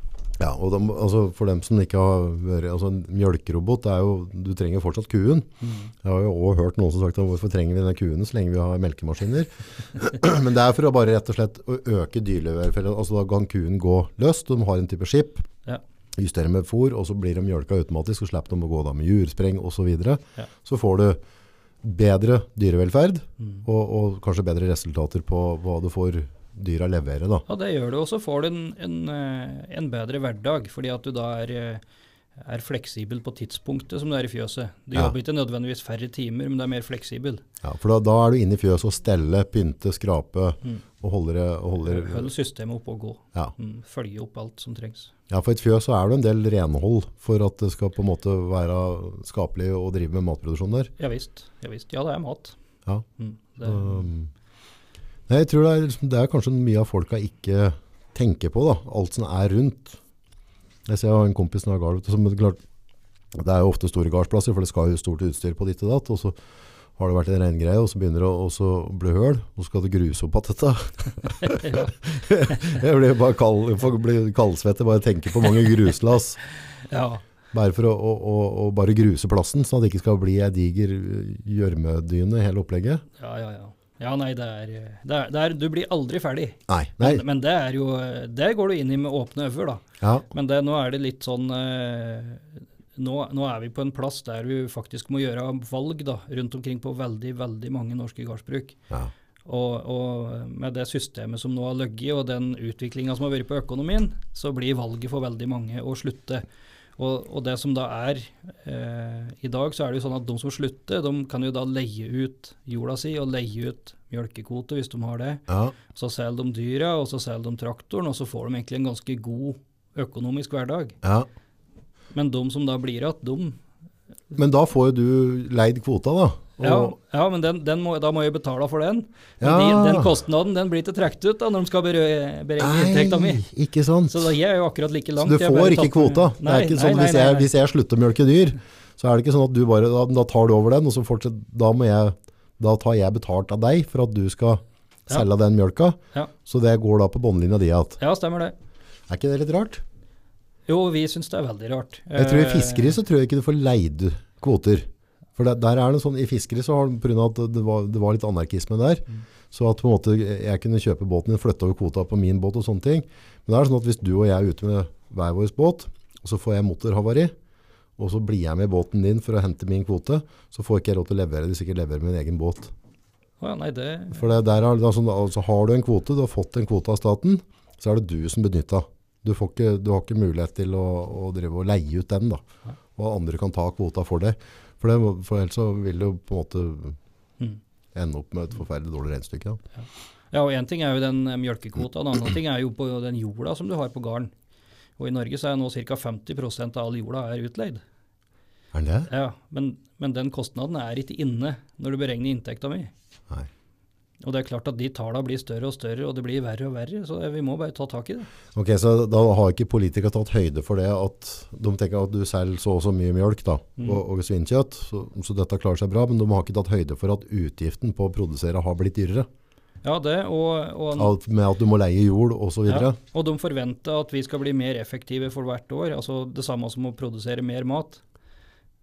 Ja, og de, altså for dem som ikke har vært, altså en mjølkerobot, er jo, du trenger fortsatt kuen. Jeg har jo også hørt noen som sagt at hvorfor trenger vi denne kuen så lenge vi har melkemaskiner. Men det er for å bare rett og slett øke dyrelivelferden. Altså da kan kuen gå løst, de har en type skip, Ja. justere med fôr, og så blir de mjølka automatisk, og slipper de å gå da med jurspreng og så videre. Ja. Så får du bedre dyrevelferd, Mm. og, og kanskje bedre resultater på hva du får dyra levere da. Ja, det gjør du. og så får du en, en, eh, en bedre hverdag, fordi at du da er, eh, er fleksibel på tidspunktet som du er i fjøset. Du Ja. jobber ikke nødvendigvis færre timer, men du er mer fleksibel. Ja, for da, da er du inne i fjøset og stelle, pynte, skrape, Mm. og holder, det- og holder Hold systemet oppe og gå. ja. Mm, følge opp alt som trengs. ja, for i et fjøs så er det en del renhold for at det skal på en måte være skapelig å drive med matproduksjon der. Ja visst. Ja, visst. ja det er mat. Ja. Mm, det, Um, nei, jeg tror det er, liksom- det er kanskje mye av folka ikke tenker på, da, alt som er rundt. Jeg ser jeg har en kompis som har gard, det er jo ofte store gardsplasser, for det skal jo stort utstyr på ditt og datt, og så har det vært en regngreie, og så begynner det å bli høl, og så skal det gruse opp igjen dette. Jeg blir bare kald, kaldsvette, bare tenke på mange gruslass. ja. Bare for å, å, å, bare gruse plassen, sånn at det ikke skal bli ei diger øh, gjørmedyne hele opplegget. Ja, ja, ja. Ja, nei, det er, det er, det er Du blir aldri ferdig. Nei, nei. Men, men det er jo Det går du inn i med åpne øyne, da. Ja, Men det, nå er det litt sånn eh, nå, nå er vi på en plass der vi faktisk må gjøre valg da, rundt omkring på veldig, veldig mange norske gårdsbruk. ja. Og, og med det systemet som nå har ligget, og den utviklinga som har vært på økonomien, så blir valget for veldig mange å slutte. Og, og det som da er eh, I dag så er det jo sånn at de som slutter, de kan jo da leie ut jorda si og leie ut mjølkekvote hvis de har det. ja. Så selger de dyra, og så selger de traktoren, og så får de egentlig en ganske god økonomisk hverdag. ja. Men de som da blir igjen, de Men da får jo du leid kvota, da. Ja, ja men den, den må, da må jeg betale for den. Ja. de, den kostnaden den blir ikke trukket ut da, når de skal bere- beregne inntekta mi. Ikke sant. Så da jeg er jo akkurat like Så langt. du får ikke kvota. Nei, det er ikke Nei, sånn nei, hvis, jeg, hvis jeg slutter å mjølke dyr, så er det ikke sånn at du bare, da, da tar du over den, og så fortsetter, da, jeg, da tar jeg betalt av deg for at du skal Ja. selge den mjølka. Ja. Så det går da på båndlinja di igjen. Ja, stemmer det. Er ikke det litt rart? Jo, vi syns det er veldig rart. Jeg tror I Eh, fiskeri så tror jeg ikke du får leid kvoter. For der, der er det sånn, I fiskeri så har på grunn av at det var, det var litt anarkisme der, Mm. så at på en måte jeg kunne kjøpe båten din, flytte over kvota på min båt og sånne ting. Men det er sånn at hvis du og jeg er ute med hver vår båt, og så får jeg motorhavari, og så blir jeg med i båten din for å hente min kvote, så får ikke jeg lov til å levere det, ikke leverer min egen båt. Oh, ja, nei, det For det, der er, det er sånn, altså har du en kvote, du har fått en kvote av staten, så er det du som benytter. Du, får ikke, du har ikke mulighet til å, å drive og leie ut den, da. Og andre kan ta kvota for det. For, det, for ellers så vil det jo på en måte Mm. ende opp med et forferdelig dårlig regnestykke. Ja. Ja, og én ting er jo den eh, mjølkekvota, en annen ting er jo på den jorda som du har på gården. Og i Norge så er nå ca. 50% av all jorda er utleid. Er det det? Ja, men, men den kostnaden er ikke inne når du beregner inntekta mi. Nei. Og det er klart at de tallene blir større og større, og det blir verre og verre, så vi må bare ta tak i det. Ok, så da har ikke politikere tatt høyde for det at de tenker at du selger så og så mye mjølk da, Mm. og, og svinkjøtt, så, så dette klarer seg bra, men de har ikke tatt høyde for at utgiften på å produsere har blitt dyrere. Ja, det, og, og, Alt med at du må leie jord osv. ja, og de forventer at vi skal bli mer effektive for hvert år. Altså det samme som å produsere mer mat.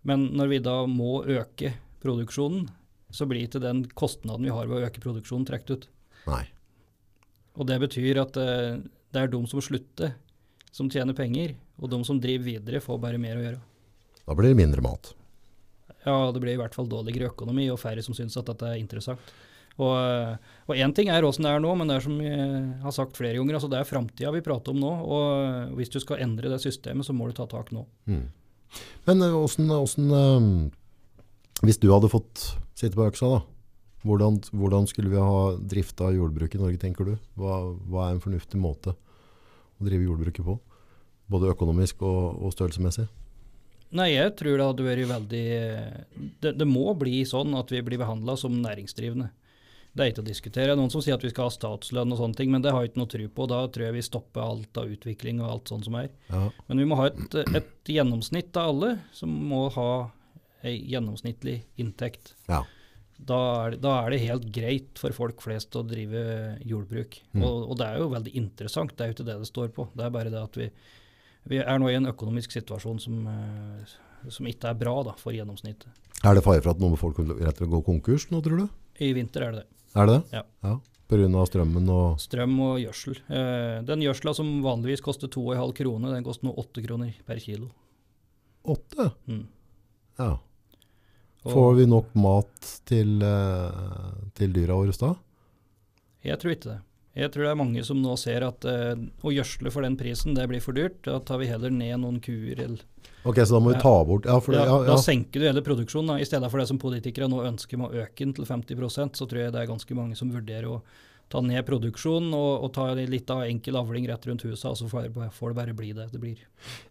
Men når vi da må øke produksjonen, så blir ikke den kostnaden vi har ved å øke produksjonen, trukket ut. Nei. Og det betyr at uh, det er de som slutter, som tjener penger, og de som driver videre, får bare mer å gjøre. Da blir det mindre mat. Ja, det blir i hvert fall dårligere økonomi, og færre som syns at dette er interessant. Og én ting er åssen det er nå, men det er som jeg har sagt flere ganger, altså det er framtida vi prater om nå. Og hvis du skal endre det systemet, så må du ta tak nå. Mm. Men eh, åssen eh, Hvis du hadde fått sitte på øksa, da. Hvordan, hvordan skulle vi ha drifta jordbruket i Norge, tenker du? Hva, hva er en fornuftig måte å drive jordbruket på? Både økonomisk og, og størrelsesmessig? Nei, jeg tror det hadde vært veldig Det, det må bli sånn at vi blir behandla som næringsdrivende. Det er ikke å diskutere. Noen som sier at vi skal ha statslønn og sånne ting, men det har jeg ikke noe tro på. Da tror jeg vi stopper alt av utvikling og alt sånt som er. Ja. Men vi må ha et, et gjennomsnitt av alle som må ha ei gjennomsnittlig inntekt. ja. Da er, det, da er det helt greit for folk flest å drive jordbruk. Mm. Og, og det er jo veldig interessant, det er jo ikke det det står på. Det er bare det at vi, vi er nå i en økonomisk situasjon som, eh, som ikke er bra da, for gjennomsnittet. Er det fare for at noen folk rett og gå konkurs nå, tror du? I vinter er det det. Er det det? Ja. ja. Strømmen og Strøm og gjødsel. Eh, den gjødsla som vanligvis koster 2,5 kroner, den koster nå 8 kroner per kilo. 8? Mm. Ja. Får vi nok mat til, eh, til dyra våre da? Jeg tror ikke det. Jeg tror det er mange som nå ser at uh, å gjødsle for den prisen, det blir for dyrt. Da tar vi heller ned noen kuer. Eller, Ok, så da må vi ta bort Ja, det, ja, ja, Da senker du hele produksjonen. Da. I stedet for det som politikere nå ønsker med å øke den til 50% så tror jeg det er ganske mange som vurderer å ta ned produksjonen og, og ta litt av enkel avling rett rundt huset, og så får det, får det bare bli det det blir.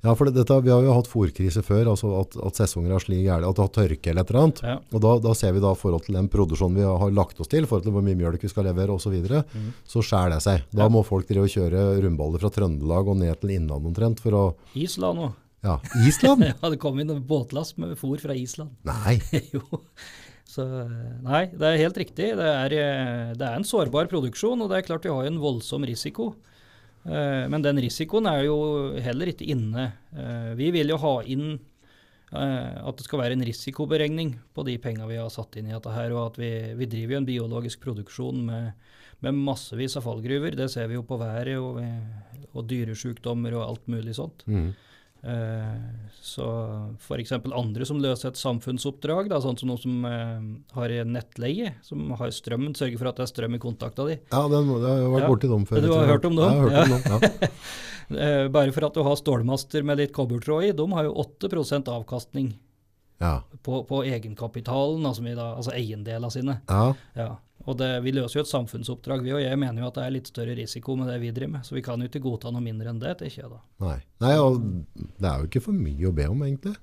ja for det, dette, vi har jo hatt fòrkrise før, altså at, at sesonger har slik gærent, at det har tørke eller et eller annet. Ja. Og da, da ser vi da forhold til den produksjonen vi har lagt oss til, forhold til hvor mye mjølk vi skal levere osv., så, videre, Mhm. så skjærer det seg. Da Ja. må folk drive og kjøre rundballer fra Trøndelag og ned til Innlandet omtrent for å Island òg. Ja, Island? Ja, det kom inn en båtlast med fôr fra Island. Nei. jo. Så nei, det er helt riktig. Det er, eh, det er en sårbar produksjon, og det er klart vi har en voldsom risiko. Eh, Men den risikoen er jo heller ikke inne. Eh, Vi vil jo ha inn eh, at det skal være en risikoberegning på de penga vi har satt inn i dette her, og at vi, vi driver jo en biologisk produksjon med, med massevis av fallgruver. Det ser vi jo på været og, og dyresjukdommer og alt mulig sånt. Mhm. Eh, så f.eks. andre som løser et samfunnsoppdrag, da, sånn som noen som eh, har nettleie, som har strømmen, sørger for at det er strøm i kontakta di. Ja, den, jeg har vært Ja. borti dem før. Du har hørt om dem? Ja, jeg har hørt Ja. om dem, ja. Eh, bare for at du har stålmaster med litt kobbertråd i, de har jo 8% avkastning Ja. på, på egenkapitalen, altså, altså eiendelene sine. ja. Og det, vi løser jo et samfunnsoppdrag, vi, og jeg mener jo at det er litt større risiko med det vi driver med. Så vi kan jo ikke godta noe mindre enn det, tenker jeg da. Nei. Nei, og det er jo ikke for mye å be om, egentlig.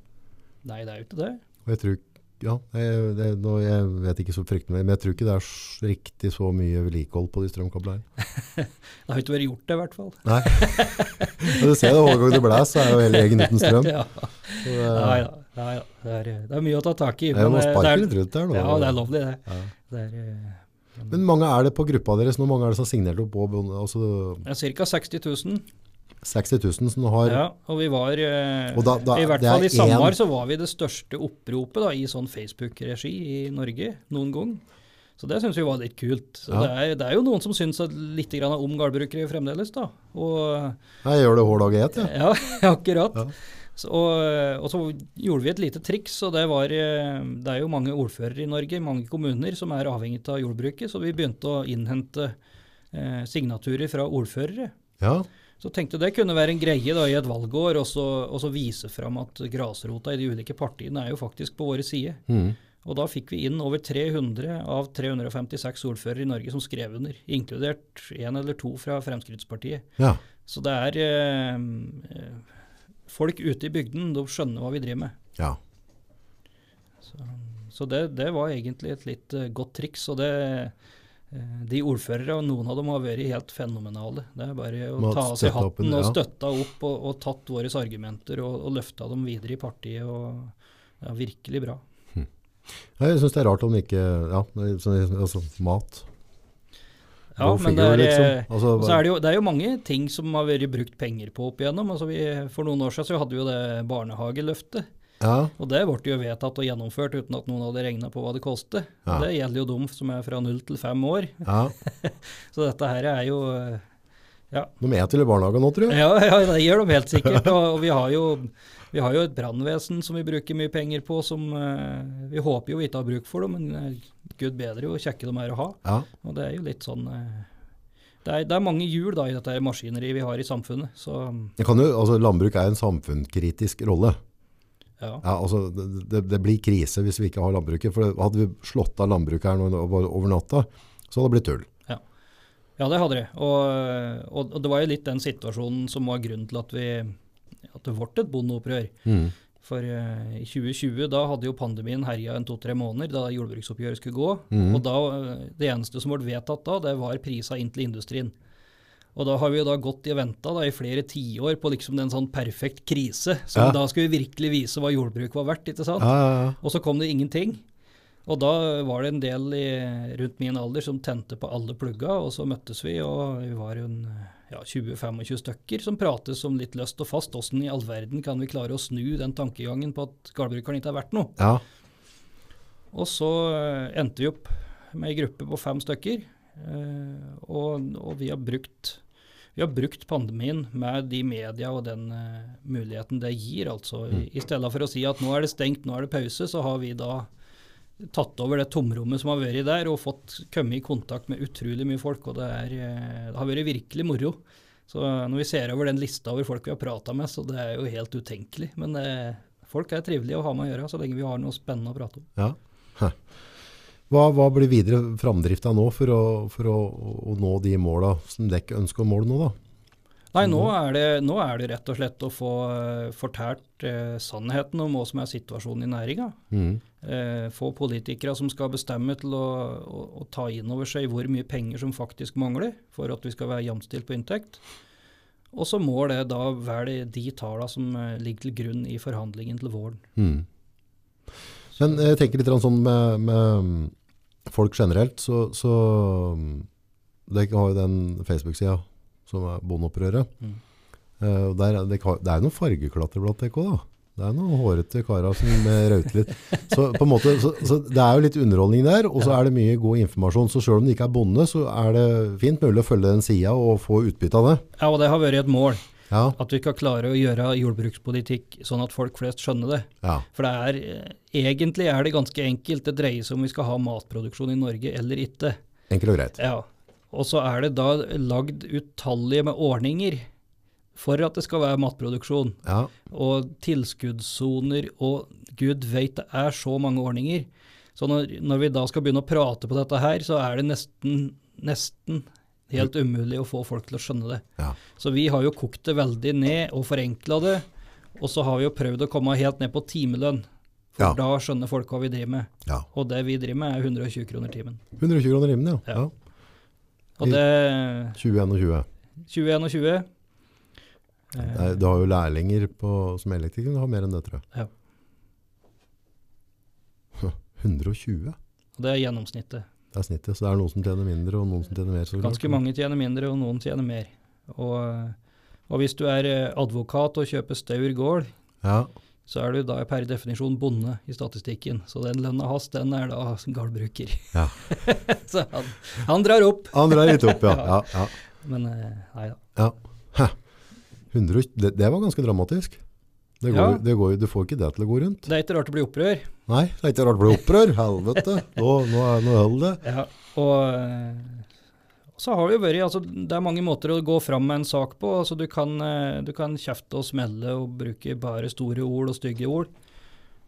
Nei, det er jo ikke det. Og jeg tror ja, jeg, det, nå, jeg vet ikke så fryktelig men jeg tror ikke det er riktig så mye vedlikehold på de strømkablene. Det har jo ikke vært gjort det, i hvert fall. Nei. Og du ser det, hver gang det blåser, så er jo hele egen uten strøm. Ja. Så Nei ja. Nei. Det, er, det er mye å ta tak i. eh, det er- litt rundt der nå. Ja, det er lovlig, det. Ja. Det er, eh, Men mange er det på gruppa deres? Hvor mange er det som har signert opp altså er ca. 60 000. 60 000 som har Ja, og vi var eh, Og da- da- I hvert er fall i sommer en- så var vi det største oppropet da, i sånn Facebook-regi i Norge noen gang. Så det syns vi var litt kult. Så Ja. det, er, det er jo noen som syns litt grann om gårdbrukere fremdeles, da. Og Jeg gjør det hver dag jeg et, ja. Ja, akkurat. Ja. Så, og, og så gjorde vi et lite triks, og det var eh, Det er jo mange ordførere i Norge, mange kommuner, som er avhengig av jordbruket, så vi begynte å innhente eh, signaturer fra ordførere. ja. Så tenkte det kunne være en greie da i et valgår, og så, og så vise fram at grasrota i de ulike partiene er jo faktisk på våre side. Mm. Og da fikk vi inn over 300 av 356 ordførere i Norge som skrev under, inkludert en eller to fra Fremskrittspartiet. ja. Så det er eh, Folk ute i bygden de skjønner hva vi driver med. ja. Så, så det, det var egentlig et litt uh, godt triks. Og det, eh, de ordførere, og noen av dem har vært helt fenomenale. Det er bare å ta av seg hatten og støtta opp og, og tatt våre argumenter og, og løfta dem videre i partiet. og ja, Virkelig bra. Jeg syns det er rart om ikke Ja, altså mat. Ja, Go men det er, liksom. eh, Altså, så er det, jo, det er jo mange ting som har vært brukt penger på opp igjennom. Altså vi, for noen år siden så hadde vi jo det barnehageløftet. ja, Og det ble jo vedtatt og gjennomført uten at noen hadde regna på hva det kostet. Ja. Det gjelder jo dem som er fra null til fem år. ja. Så dette her er jo eh, Ja, De er til i barnehagen nå, tror jeg. ja, ja det gjør de helt sikkert. Og, vi, har jo, vi har jo et brannvesen som vi bruker mye penger på, som eh, vi håper jo vi ikke har bruk for, dem, men eh, gud bedre jo kjekke de er å ha. Ja. Og det er jo litt sånn eh, det er, det er mange hjul da i dette maskineriet vi har i samfunnet. Så Det kan jo, altså, landbruk er en samfunnskritisk rolle. ja. Ja, altså, det, det, blir krise hvis vi ikke har landbruket. For hadde vi slått av landbruket her nå over natta, så hadde det blitt tull. Ja, det hadde de. Og, og, det var jo litt den situasjonen som var grunnen til at, vi, at det ble et bondeopprør. Mm. For eh, i 2020 da hadde jo pandemien herja en to-tre måneder da jordbruksoppgjøret skulle gå. Mm. Og da, eh, det eneste som ble vedtatt da, det var prisa inn til industrien. Og da har vi jo da gått i venta da, i flere tiår på liksom den sånn perfekt krise. Som Ja. da skulle vi virkelig vise hva jordbruk var verdt, ikke sant? Ja, ja, ja. Og så kom det ingenting. Og da var det en del i, rundt min alder som tente på alle plugga, og så møttes vi, og vi var en ja, 20-25 stykker som prates som litt løst og fast. Åssen i all verden kan vi klare å snu den tankegangen på at gårdbrukeren ikke er verdt noe? ja. Og så eh, endte vi opp med ei gruppe på fem stykker, eh, og, og vi har brukt vi har brukt pandemien med de media og den eh, muligheten det gir. altså. I, I stedet for å si at nå er det stengt, nå er det pause, så har vi da tatt over det tomrommet som har vært der, og fått komme i kontakt med utrolig mye folk. og Det, er, eh, det har vært virkelig moro. Så når vi ser over den lista over folk vi har prata med, så det er jo helt utenkelig. Men eh, folk er trivelige å ha med å gjøre, så lenge vi har noe spennende å prate om. ja. Hva, hva blir videre framdrifta nå for, å, for å, å nå de måla som dere ønsker å måle nå, da? Nei, nå er, det, nå er det rett og slett å få fortært fortalt eh, sannheten om hva som er situasjonen i næringa. Mm. Eh, få politikere som skal bestemme til å, å, å ta inn over seg hvor mye penger som faktisk mangler for at vi skal være jamstilt på inntekt. Og så må det da være de tallene som eh, ligger til grunn i forhandlingen til våren. Mm. Men jeg tenker litt sånn med, med folk generelt, så, så det har jo den Facebook-sida som er Bondeopprøret. Mm. Eh, der, det, det er noen fargeklatter blant dere òg, da. Det er noen hårete karer som rauter litt. Så, måte, så, så det er jo litt underholdning der, og så er det mye god informasjon. Så selv om det ikke er bonde, så er det fint mulig å følge den sida og få utbytte av det. Ja, og det har vært et mål. Ja, At vi skal klare å gjøre jordbrukspolitikk sånn at folk flest skjønner det. ja, For det er, eh, egentlig er det ganske enkelt. Det dreier seg om vi skal ha matproduksjon i Norge eller ikke. enkelt og greit. Ja. Og så er det da lagd utallige med ordninger for at det skal være matproduksjon. Ja, Og tilskuddssoner og gud veit det er så mange ordninger. Så når, når vi da skal begynne å prate på dette her, så er det nesten, nesten helt umulig å få folk til å skjønne det. ja. Så vi har jo kokt det veldig ned og forenkla det. Og så har vi jo prøvd å komme helt ned på timelønn. For Ja. da skjønner folk hva vi driver med. ja. Og det vi driver med er 120 kroner timen. 120 kroner timen, ja. Og det 21 og 20. 21 og 20. Eh, du har jo lærlinger på, som elektriker, du har mer enn det, tror jeg. Ja. 120 og det er gjennomsnittet. det er snittet, så det er noen som tjener mindre og noen som tjener mer. Ganske mange tjener mindre, og noen tjener mer. Og, og hvis du er eh, advokat og kjøper Staur gård, Ja, så er du da per definisjon bonde i statistikken. Så den lønna hans, den er da gårdbruker. Ja. så han, han drar opp. Han drar litt opp, ja. ja, ja. Men eh, nei da. ja. 100, det, det var ganske dramatisk. Det går, det går, du får ikke det til å gå rundt. Det er ikke rart det blir opprør. Nei, det er ikke rart det blir opprør. Helvete. Nå, nå, nå holder det. Ja, og eh, så har det jo vært, altså det er mange måter å gå fram med en sak på. altså Du kan, eh, du kan kjefte og smelle og bruke bare store ord og stygge ord.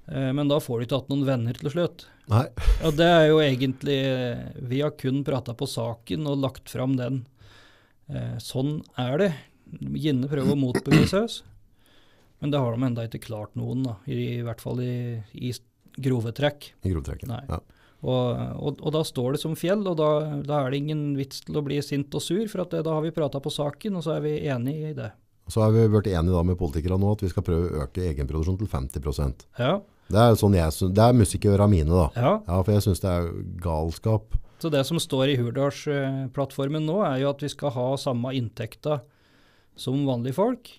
Eh, Men da får du ikke hatt noen venner til slutt. Nei. Og det er jo egentlig eh, Vi har kun prata på saken og lagt fram den. Sånn er det. Gjerne prøver å motbevise oss, men det har de enda ikke klart noen, da. I, i hvert fall i, i grove trekk. I grove Nei. Ja. Og, og, og da står det som fjell, og da, da er det ingen vits til å bli sint og sur, for at det, da har vi prata på saken, og så er vi enige i det. Så har vi vært enige da med politikere nå at vi skal prøve å øke egenproduksjon til 50% Ja, Det er, sånn jeg, det er musikkøra mine, da. ja. Ja, for jeg syns det er galskap. Så det som står i Hurdalsplattformen nå, er jo at vi skal ha samme inntekta som vanlige folk,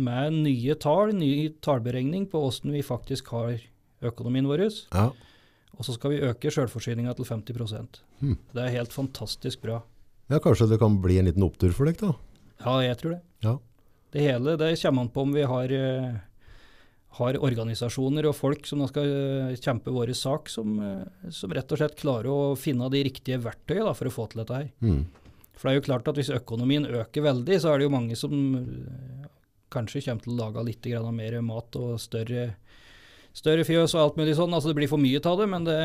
med nye tall, ny tallberegning på hvordan vi faktisk har økonomien vår. Ja. Og så skal vi øke sjølforsyninga til 50 Hmm. Det er helt fantastisk bra. ja, kanskje det kan bli en liten opptur for deg da? Ja, jeg tror det. Ja. Det hele det kommer an på om vi har, eh, har organisasjoner og folk som skal eh, kjempe vår sak, som, eh, som rett og slett klarer å finne de riktige verktøyene da, for å få til dette her. Hmm. For det er jo klart at hvis økonomien øker veldig, så er det jo mange som kanskje kommer til å lage litt mer mat og større, større fjøs og alt mulig sånn. Altså det blir for mye av det, men det,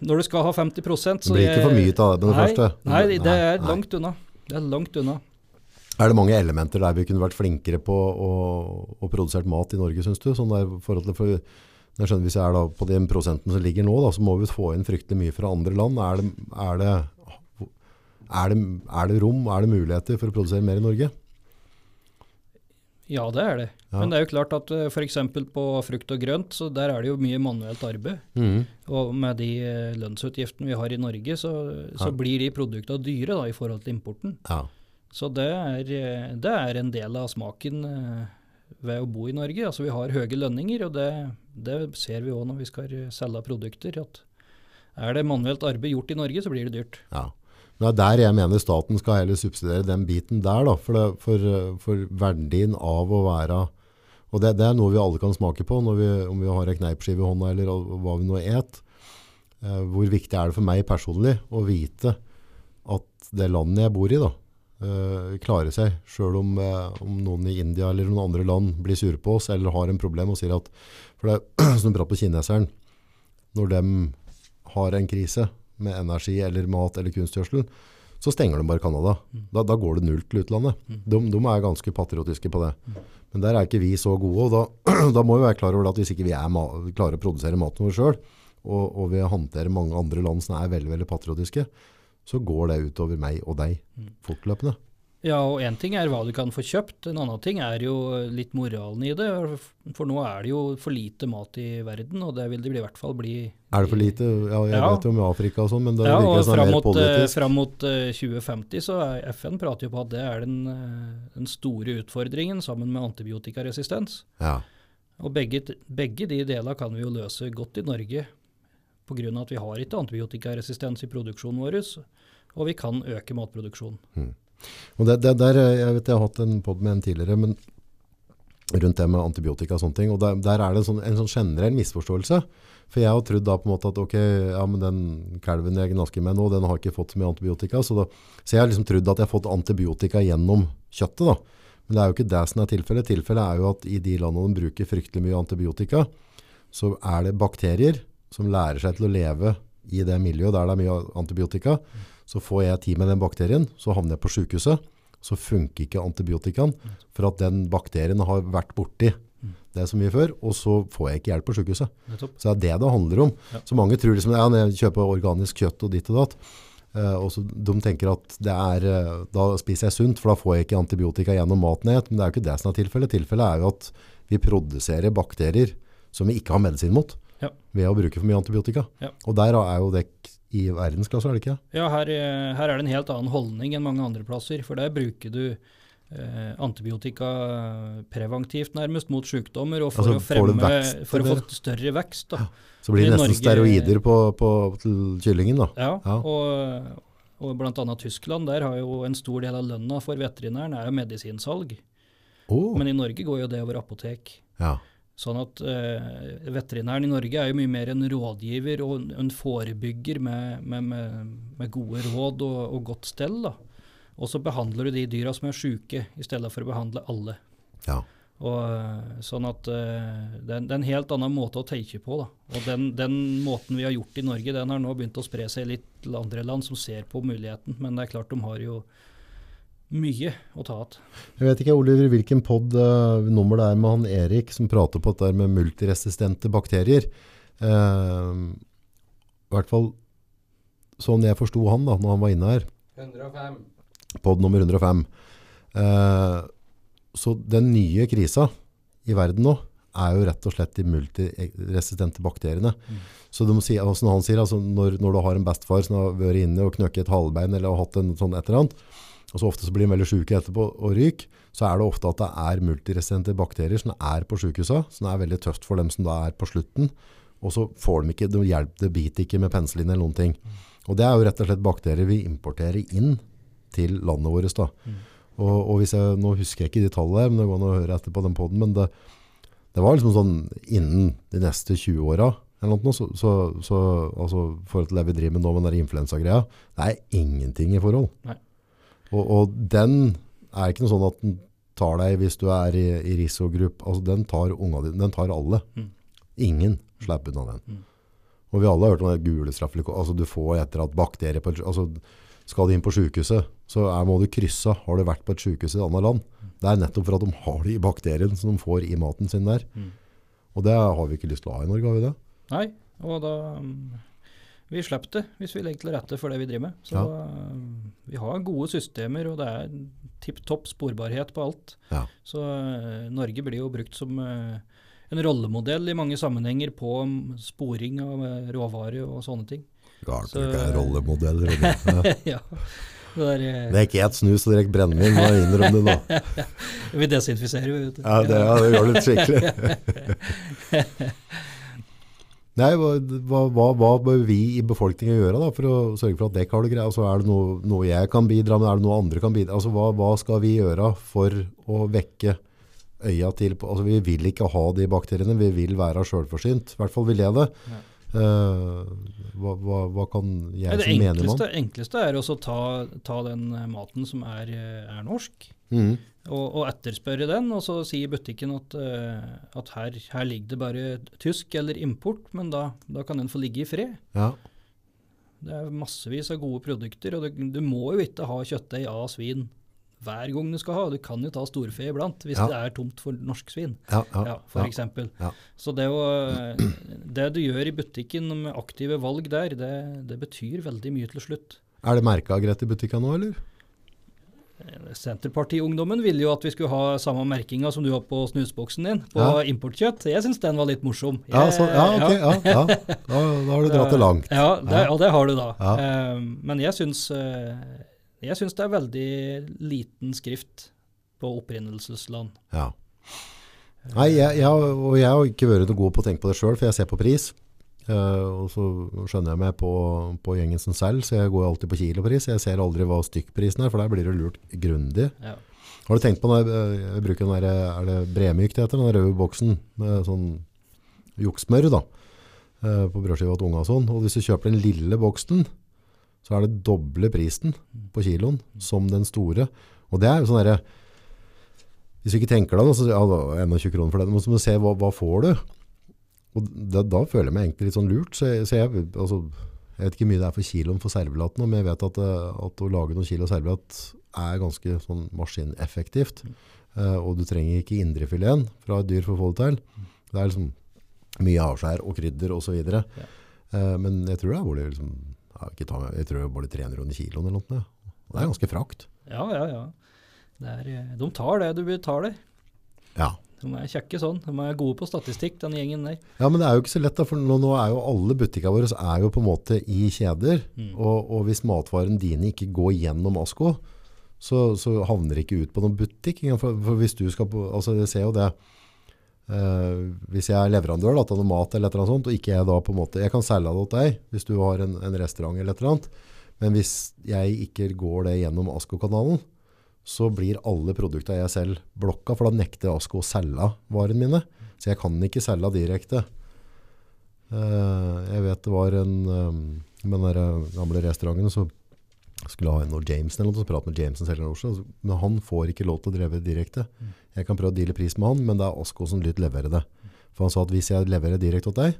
når du skal ha 50 så Det blir ikke for mye av det med det nei, første. Nei, det er Nei. langt unna. Det er langt unna. Er det mange elementer der vi kunne vært flinkere på å, å produsere mat i Norge, synes du? Sånn der forhold til, for jeg skjønner Hvis jeg er da på den prosenten som ligger nå, da, så må vi få inn fryktelig mye fra andre land. Er det, er det, er det, er det rom, er det muligheter for å produsere mer i Norge? Ja, det er det. Ja. Men det er jo klart at f.eks. på frukt og grønt, så der er det jo mye manuelt arbeid. Mm. Og med de eh, lønnsutgiftene vi har i Norge, så, så Ja. blir de produktene dyre da, i forhold til importen. Ja. Så det er, eh, det er en del av smaken eh, ved å bo i Norge. Altså Vi har høye lønninger, og det, det ser vi òg når vi skal eh, selge produkter. at Er det manuelt arbeid gjort i Norge, så blir det dyrt. Ja. Det er der jeg mener staten skal heller subsidiere den biten der, da, for, det, for, for verdien av å være Og det, det er noe vi alle kan smake på, vi, om vi har en kneipskive i hånda eller hva vi nå et. Eh, hvor viktig er det for meg personlig å vite at det landet jeg bor i, da, eh, klarer seg, sjøl om, eh, om noen i India eller noen andre land blir sure på oss eller har en problem og sier at For det er som du prater på kineseren, når de har en krise med energi eller mat eller kunstgjødsel, så stenger de bare Canada. Da, da går det null til utlandet. De, de er ganske patriotiske på det. Men der er ikke vi så gode, og da, da må vi være klar over at hvis ikke vi er klarer å produsere maten vår sjøl, og, og vi håndterer mange andre land som er veldig veldig patriotiske, så går det utover meg og deg fortløpende. Ja, og én ting er hva du kan få kjøpt, en annen ting er jo litt moralen i det. For nå er det jo for lite mat i verden, og det vil det i hvert fall bli. Er det for lite? Ja, jeg Ja. vet jo om Afrika og sånn, men det Ja, virker som det er mer mot, eh, politisk. fram mot eh, 2050 så er FN prater jo på at det er den, eh, den store utfordringen sammen med antibiotikaresistens. Ja. Og begge, begge de delene kan vi jo løse godt i Norge pga. at vi har ikke antibiotikaresistens i produksjonen vår, og vi kan øke matproduksjonen. Og det, det der, eh, jeg vet jeg har hatt en podd med en tidligere, men rundt det med antibiotika og sånne ting, og der, der er det en sånn, en sånn generell misforståelse. For jeg har trodd da på en måte at ok, ja, men den kalven jeg gnasker med nå, den har ikke fått så mye antibiotika, så, da, så jeg har liksom trodd at jeg har fått antibiotika gjennom kjøttet da. Men det er jo ikke det som er tilfellet. Tilfellet er jo at i de landene de bruker fryktelig mye antibiotika, så er det bakterier som lærer seg til å leve i det miljøet der det er mye antibiotika. Så får jeg tid med den bakterien, så havner jeg på sykehuset. Så funker ikke antibiotikaen, for at den bakterien har vært borti det så mye før, og så får jeg ikke hjelp på sykehuset. Nettopp. Så det er det det handler om. Ja. Så mange tror liksom, ja, jeg kjøper organisk kjøtt og ditt og datt, eh, og så de tenker at det er, eh, da spiser jeg sunt, for da får jeg ikke antibiotika gjennom maten jeg men det er jo ikke det som er tilfellet. Tilfellet er jo at vi produserer bakterier som vi ikke har medisin mot, Ja. ved å bruke for mye antibiotika. Ja. Og der er jo det i verdensklasse, er det ikke? Ja, her, eh, her er det en helt annen holdning enn mange andre plasser. For der bruker du eh, antibiotika preventivt nærmest mot sykdommer, og for Altså, å fremme vekst, for å få større vekst. Da. Så blir det nesten Norge- steroider på, på, til kyllingen da. Ja, Ja. Og, og annet Tyskland, der har jo en stor del av lønna for veterinæren er jo medisinsalg. Oh. Men i Norge går jo det over apotek. ja. Sånn at eh, veterinæren i Norge er jo mye mer en rådgiver og en- forebygger med, med, med, med gode råd og, og godt stell. da. Og så behandler du de dyra som er syke, i stedet for å behandle alle. ja. Og, eh, sånn at eh, det er en helt annen måte å tenke på. da. Og den, den måten vi har gjort i Norge, den har nå begynt å spre seg litt til andre land som ser på muligheten. Men det er klart de har jo mye å ta igjen. Jeg vet ikke, Oliver, hvilken pod uh, nummer det er med han Erik som prater på dette med multiresistente bakterier. Uh, I hvert fall sånn jeg forsto han da, når han var inne her. 105. Podd nummer 105. Uh, så den nye krisa i verden nå er jo rett og slett de multiresistente bakteriene. Så du må si, som han sier, altså når, når du har en bestefar som har vært inne og knøkket et halvbein eller har hatt en sånn et eller annet, og så ofte så blir de veldig syke etterpå og ryker, så er det ofte at det er multiresistente bakterier som er på sykehuset, som er veldig tøft for dem som da er på slutten. Og så får de ikke, de hjelper, det biter ikke med penicillin eller noen ting. Og det er jo rett og slett bakterier vi importerer inn til landet vårt da. Og, og hvis jeg, nå husker jeg ikke de tallene, men det går an å høre etterpå den podden, men det, det var liksom sånn innen de neste 20 åra, eller noe, så, så, så altså, forhold til det vi driver med nå med den influensagreia, det er ingenting i forhold. Nei. Og, og den er ikke noe sånn at den tar deg hvis du er i, i risikogruppe, altså den tar unga dine, den tar alle. Mm. Ingen slipper unna den. Mm. Og vi alle har hørt om det gule straffeliket, altså du får etter at bakterier på, altså skal du inn på sykehuset, så er, må du krysse. Har du vært på et sykehus i et annet land? Det er nettopp for at de har de i bakterien som de får i maten sin der. Mm. Og det har vi ikke lyst til å ha i Norge, har vi det? Nei, og da um, Vi slipper det hvis vi legger til rette for det vi driver med. Så mm, vi har gode systemer, og det er tipp topp sporbarhet på alt. Ja. Så eh, Norge blir jo brukt som eh, en rollemodell i mange sammenhenger på mm, sporing av eh, råvarer og sånne ting. Galt, Så- ikke er rollemodeller. Ja. Det er, Det er ikke et snus og direkte brennevin, må jeg innrømme det nå. vi desinfiserer, vi, vet du. Ja, det, ja, det gjør det skikkelig. Nei, hva, hva, hva, bør vi i befolkningen gjøre da, for å sørge for at dere har det greit? Altså, er det noe, noe jeg kan bidra med? Er det noe andre kan bidra? Altså, hva, hva skal vi gjøre for å vekke øya til? på- Altså, vi vil ikke ha de bakteriene, vi vil være selvforsynt. I hvert fall vil jeg det. Ja. Eh, hva, kan jeg Nei, det mener man? enkleste, enkleste er å ta, ta den maten som er, eh, er norsk, Mhm. Og, og etterspørre den, og så sier butikken at, eh, at her, her ligger det bare tysk eller import, men da, da kan den få ligge i fred. Ja, Det er massevis av gode produkter, og du, du må jo ikke ha kjøttdeig av svin hver gang du skal ha. Du kan jo ta storfe iblant hvis Ja. det er tomt for norsk svin, ja, ja, ja, for eksempel. Ja. Så det, å, det du gjør i butikken med aktive valg der, det, det betyr veldig mye til slutt. Er det merket greit i butikken nå, eller? Senterpartiungdommen ville jo at vi skulle ha samme merkinga som du har på snusboksen din, på Ja. importkjøtt. Jeg syns den var litt morsom. Ja, så, ja ok. Ja, ja. Da, da har du dratt det langt. Ja, det, ja, det har du da. Eh, men jeg syns, eh, jeg syns det er veldig liten skrift på opprinnelsesland. Ja. Nei, jeg, jeg, og jeg har ikke vært noe god på å tenke på det sjøl, for jeg ser på pris. Eh, og så skjønner jeg meg på, på gjengen som selv, så jeg går alltid på kilopris. Jeg ser aldri hva stykkprisen er, for der blir det lurt grundig. Ja. Har du tenkt på når jeg, jeg bruker den der, er det bremyk det heter, den røde boksen med sånn juksmør da, eh, på brødskiva til unga og sånn. Og hvis du kjøper den lille boksen, så er det doble prisen på kiloen som den store. Og det er jo sånn derre Hvis du ikke tenker deg noe, så ja, da er det 21 kroner for det. Men så må du se hva, hva får du. Og da, da føler jeg meg egentlig litt sånn lurt. Så jeg, så jeg, altså, jeg vet ikke hvor mye det er for kiloen for servelaten, nå, men jeg vet at, eh, at å lage noen kilo servelat er ganske sånn maskineffektivt. Eh, og du trenger ikke indrefileten fra et dyr for å få det til. Det er liksom mye avskjær og krydder videre. Ja. Uh, men jeg tror det er bare liksom, jeg, ikke ta, jeg tror det er bare 300 kroner kiloen eller noe. Og det er ganske frakt. ja, ja. ja. Det er, de tar det du betaler. Ja. De er kjekke sånn. De er gode på statistikk, den gjengen der. Ja, men det er jo ikke så lett, da, for nå, nå er jo alle butikkene våre er jo på en måte i kjeder. Mm. Og, og hvis matvaren dine ikke går gjennom Asko, så, så havner det ikke ut på noen butikk. For, for hvis du skal på, altså jeg ser jo det, Uh, hvis jeg er leverandør da, til noe mat eller et eller annet sånt, og ikke jeg da på en måte, jeg kan selge det til deg hvis du har en, en restaurant eller et eller annet, men hvis jeg ikke går det gjennom Asko-kanalen, så blir alle produktene jeg selv blokka, for da nekter Asko å selge varene mine. Så jeg kan ikke selge direkte. Eh, jeg vet det var en um, med den eh, gamle restauranten så skulle ha en noe Jameson eller noe, så prate med Jameson selv i Oslo, men han får ikke lov til å dreve direkte. Jeg kan prøve å deale pris med han, men det er Asko som lytt leverer det. For han sa at hvis jeg leverer direkte til deg,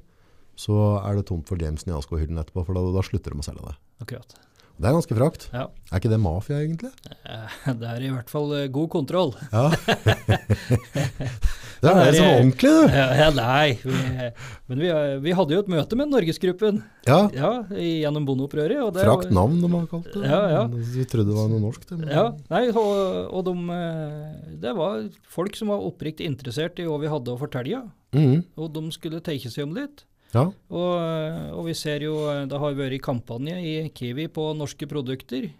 så er det tomt for Jameson i Asko-hyllen etterpå, for da, da slutter de å selge det. Akkurat. Det er ganske frakt. Ja. Er ikke det mafia, egentlig? Eh, Det er i hvert fall eh, god kontroll. Ja. det er det som er ordentlig, du. Ja, nei, vi, men vi, eh, vi hadde jo et møte med Norgesgruppen Ja. ja, gjennom bondeopprøret. og det Frakt navn, de har kalt det. Ja, ja. Vi trodde det var noe norsk. Det, men- Ja, nei, og, og de, det var folk som var oppriktig interessert i hva vi hadde å fortelle, Mm. og de skulle tenke seg om litt. Ja. Og, og vi ser jo, det har vært kampanje i Kiwi på norske produkter.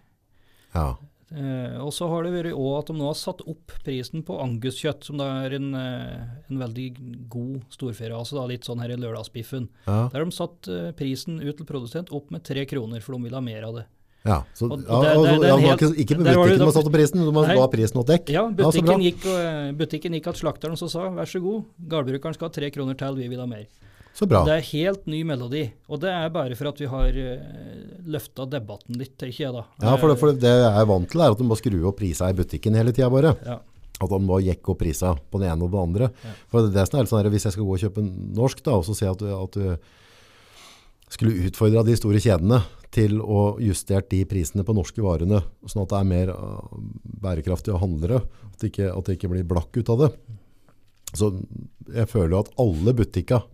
ja. Eh, og så har det vært òg at de nå har satt opp prisen på anguskjøtt, som da er en, eh, en veldig god storferase, da, litt sånn her i lørdagsbiffen. Ja. Der har de satt eh, prisen ut til produsent opp med tre kroner, for de vil ha mer av det. ja. Så, Og ja, det- det- altså, det er ja, helt- ikke, ikke der butikken som satte prisen, men har Nei. prisen åt dekk. Ja, butikken, ja, gikk, og, eh, butikken gikk til slakteren og så sa vær så god, gårdbrukeren skal ha tre kroner til, vi vil ha mer. Så bra. Det er helt ny melodi, og det er bare for at vi har uh, løfta debatten litt, ikke jeg da. Ja, for det, for det jeg er vant til, er at du bare skru opp prisa i butikken hele tida, bare. Ja. At de bare jekke opp prisa på den ene og den andre. Ja. For det er som er sånn her, Hvis jeg skal gå og kjøpe norsk, da, og så se at du, at du skulle utfordra de store kjedene til å justere de prisene på norske varene, sånn at det er mer bærekraftig bærekraftige handlere, at det, ikke, at det ikke blir blakk ut av det. Så jeg føler jo at alle butikker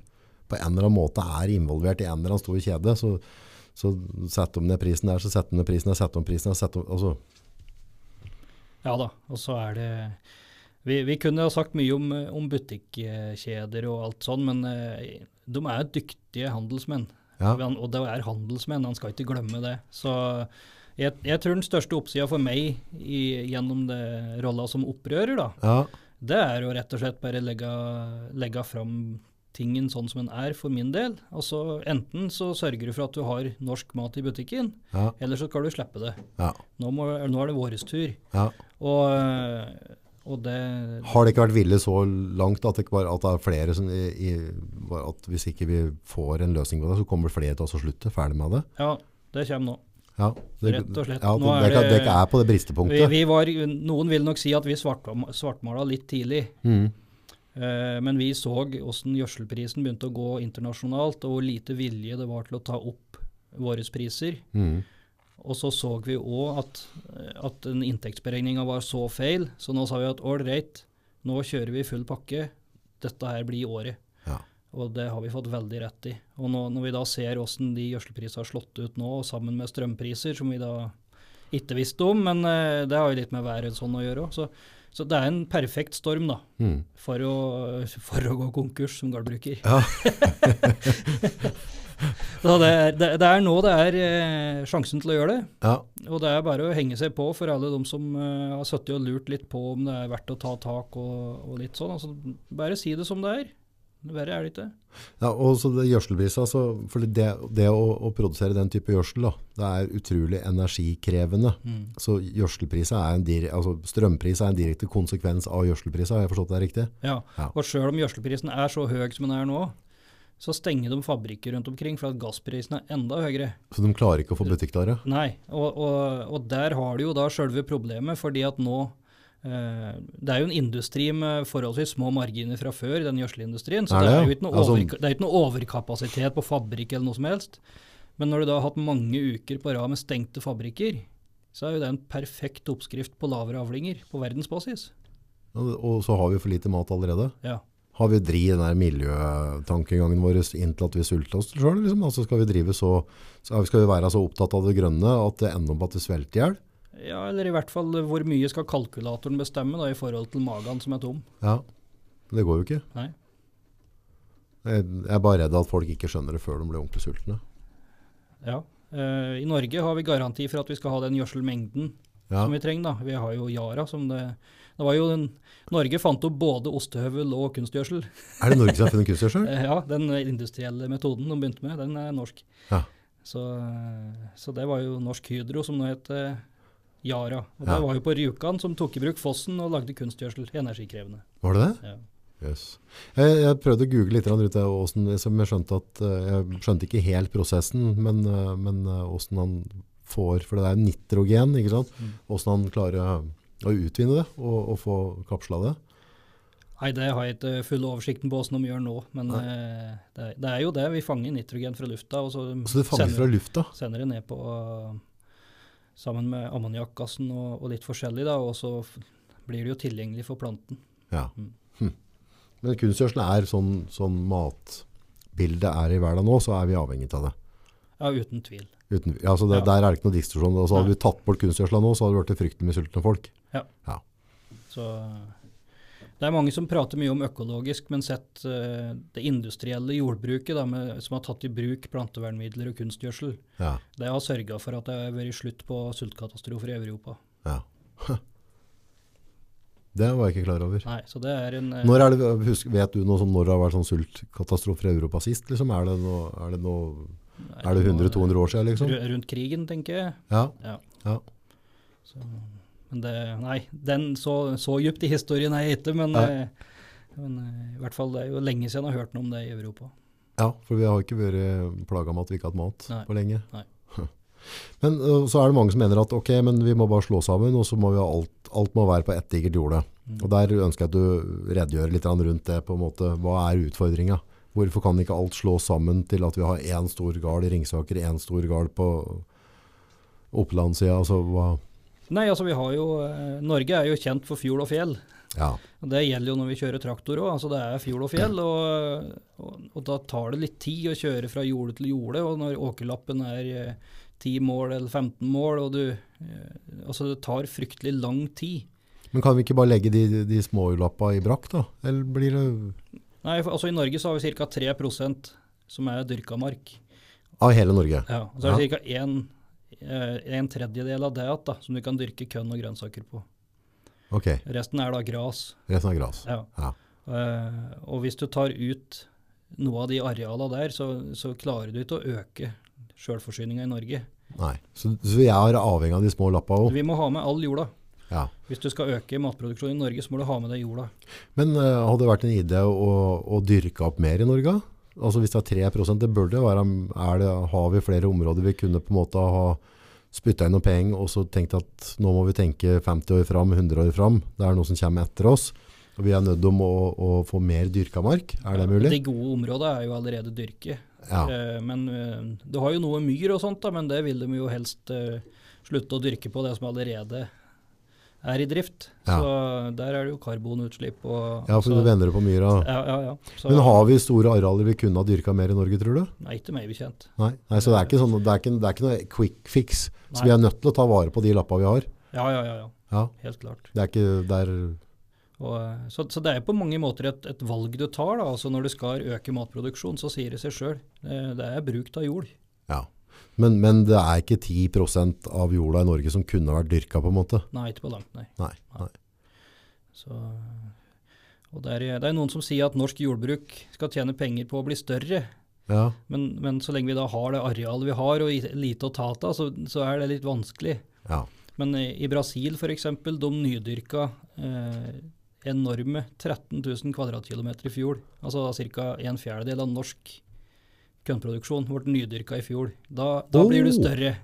på en eller annen måte er involvert i en eller annen stor kjede. Så, så setter de ned prisen der, så setter de ned prisen der, setter de prisen der, setter de, altså, Ja da, og så er det Vi, vi kunne ha sagt mye om, om butikkjeder og alt sånn, men eh, de er dyktige handelsmenn. ja. Og det er handelsmenn, han skal ikke glemme det. Så jeg, jeg tror den største oppsida for meg i, gjennom det rolla som opprører, da, Ja, det er å rett og slett bare legge, legge fram tingen sånn som den er, for min del. Altså Enten så sørger du for at du har norsk mat i butikken, ja, eller så skal du slippe det. ja, Nå, må, nå er det vår tur. ja. Og, og det Har det ikke vært ville så langt at det, bare, at det er flere som i, i, at hvis ikke vi får en løsning på det, så kommer flere til å slutte. ferdig med det? Ja, det kommer nå. Ja, det, Rett og slett. Ja, det, er det, det, det- er på det bristepunktet. vi var, noen vil nok si at vi svartma- svartmala litt tidlig. Mm. Eh, men vi så hvordan gjødselprisen begynte å gå internasjonalt, og hvor lite vilje det var til å ta opp våre priser. Mm. Og så så vi òg at, at den inntektsberegninga var så feil, så nå sa vi at ålreit, nå kjører vi full pakke. Dette her blir året. Ja. Og det har vi fått veldig rett i. Og nå, når vi da ser hvordan de gjødselprisene har slått ut nå, sammen med strømpriser, som vi da ikke visste om, men eh, det har jo litt med været sånn å gjøre òg. Så, så det er en perfekt storm da, Mm. for å, for å gå konkurs som gårdbruker. Ja. så det er, det, det er nå det er eh, sjansen til å gjøre det. Ja. Og det er bare å henge seg på for alle de som eh, har sittet og lurt litt på om det er verdt å ta tak og, og litt sånn. Altså, bare si det som det er. Verre er det ikke. Ja, og så det gjødselpriset, altså, for det, det å, å produsere den type gjødsel, da, det er utrolig energikrevende. Så gjødselpriset er en dire, altså strømpriset er en direkte konsekvens av gjødselpriset, har jeg forstått det riktig? Ja. Ja. Og sjøl om gjødselprisen er så høy som den er nå, så stenger de fabrikker rundt omkring for at gassprisen er enda høyere. Så de klarer ikke å få butikkdare? Nei, og, og, og der har du jo da sjølve problemet, fordi at nå Det er jo en industri med forholdsvis små marginer fra før, den gjødselindustrien. Så Er det, det, er jo ikke noe, Altså- over, er ikke noe overkapasitet på fabrikk eller noe som helst. Men når du da har hatt mange uker på rad med stengte fabrikker, så er jo det en perfekt oppskrift på lavere avlinger på verdensbasis. Og, så har vi for lite mat allerede. Ja. Har vi dri den der miljøtankegangen vår inntil at vi sulter oss sjøl? Liksom? Altså skal, vi så skal vi være så opptatt av det grønne at det ender opp at vi svelter i hjel? Ja, eller i hvert fall eh, hvor mye skal kalkulatoren bestemme da, i forhold til magen som er tom. Ja. Det går jo ikke. Nei. Jeg, er bare redd at folk ikke skjønner det før de blir ordentlig sultne. Ja. Eh, I Norge har vi garanti for at vi skal ha den gjødselmengden Ja. som vi trenger. da. Vi har jo Yara som det Det var jo den Norge fant opp både ostehøvel og kunstgjødsel. Er det Norge som har funnet kunstgjødsel? Eh, ja, den industrielle metoden de begynte med, den er norsk. Ja. Så, så det var jo Norsk Hydro som nå het eh, Yara. Og Ja. det var jo på Rjukan som tok i bruk fossen og lagde kunstgjødsel. Energikrevende. Var det det? Ja. Yes. Jeg, jeg prøvde å google litt rundt det, som jeg skjønte at eh, jeg skjønte ikke helt prosessen, men, eh, men åssen hvordan han får, for det er nitrogen, ikke sant? Åssen Hvordan han klarer å- utvinne det og, og få kapsla det. Nei, det har jeg ikke full oversikten på hvordan de gjør nå, men eh, det, det er jo det. Vi fanger nitrogen fra lufta, og så, Så det fanger fra lufta. sender det ned på, sammen med ammoniakkgassen og, og litt forskjellig, da, og så blir det jo tilgjengelig for planten. Ja. Mm. Hm. Men kunstgjødsel er sånn, sånn matbildet er i verden nå, så er vi avhengig av det. Ja, uten tvil. Uten, altså det Ja. Der er det ikke noe diskusjon. Altså, hadde vi tatt bort kunstgjødsla nå, så hadde det blitt fryktelig med sultne folk. Ja. Så det er mange som prater mye om økologisk, men sett uh, det industrielle jordbruket da, med, som har tatt i bruk plantevernmidler og kunstgjødsel, Ja. det har sørga for at det har vært slutt på sultkatastrofer i Europa. ja. Det var jeg ikke klar over. Nei, så det er en eh, Når er det, husk, vet du noe som når det har vært sånn sultkatastrofer i Europa sist? Liksom? Er, det noe, er, det noe, er det 100-200 år siden? Liksom? Rundt krigen, tenker jeg. Ja. Ja. Ja. Så, men det, nei, den så, så djupt i historien er jeg ikke, men, eh, men eh, i hvert fall det er jo lenge siden jeg har hørt noe om det i Europa. ja, for vi har ikke vært plaga med at vi ikke har hatt mat Nei. på lenge. Nei. Men øh, så er det mange som mener at ok, men vi må bare slå sammen, og så må vi ha alt, alt må være på ett digert jorde. Mm. Og der ønsker jeg at du redegjør litt rundt det, på en måte. Hva er utfordringa? Hvorfor kan ikke alt slå sammen til at vi har én stor gard i Ringsaker, én stor gard på Oppland-sida? Altså, hva Nei, altså vi har jo eh, Norge er jo kjent for fjord og fjell. Ja. Det gjelder jo når vi kjører traktor òg. Altså det er fjord og fjell. Og, og, og da tar det litt tid å kjøre fra jorde til jorde. Og når åkerlappen er eh, 10 mål eller 15 mål, og du eh, Altså det tar fryktelig lang tid. Men kan vi ikke bare legge de, de smålappa i brakk, da? Eller blir det Nei, for, altså I Norge så har vi ca. 3% som er dyrka mark. Av hele Norge? Ja, og så er det ca. En, eh, en tredjedel av det igjen da, som du kan dyrke kønn og grønnsaker på. Ok. Resten er da gras. Resten er gras. Ja. Ja. Eh, og hvis du tar ut noe av de arealene der, så, så klarer du ikke å øke sjølforsyninga i Norge. Nei. Så, så vi er avhengig av de små lappa òg? Vi må ha med all jorda. Ja. Hvis du skal øke matproduksjonen i Norge, så må du ha med deg jorda. Men uh, hadde det vært en idé å, å dyrke opp mer i Norge? Altså Hvis det er 3% det burde være er det, Har vi flere områder vi kunne på en måte ha spytta inn noe penger og så tenkt at nå må vi tenke 50 år fram, 100 år fram. Det er noe som kommer etter oss. Og vi er nødt om å, å få mer dyrka mark. Er det mulig? De gode områdene er jo allerede dyrke. Ja. Eh, men eh, du har jo noe myr og sånt, da, men det vil de jo helst eh, slutte å dyrke på det som allerede er i drift. Ja. Så der er det jo karbonutslipp og Ja, for så, du vender det på myra. ja, ja, ja. Så, Men har vi store arealer vi kunne ha dyrka mer i Norge, tror du? Nei, ikke meg bekjent. Nei, Nei så det er, ikke sånn, det, er ikke, det er ikke noe quick fix. Så vi er nødt til å ta vare på de lappa vi har. Ja, ja, ja. ja. Ja, Helt klart. det er ikke der Og, eh, så, så det er på mange måter et, et valg du tar. da, altså Når du skal øke matproduksjon, så sier det seg sjøl. Det er bruk av jord. Ja. Men, men det er ikke 10% av jorda i Norge som kunne vært dyrka, på en måte. Nei, ikke på langt, nei. Nei. nei. Så, og det er, det er noen som sier at norsk jordbruk skal tjene penger på å bli større. Ja, Men, men så lenge vi da har det arealet vi har og lite å ta av, så, så er det litt vanskelig. ja. Men i, i Brasil f.eks., de nydyrka eh, enorme 13 000 kvadratkilometer i fjor. Altså ca. en fjerdedel av norsk kornproduksjon ble nydyrka i fjor. Da, da blir du Oh! større.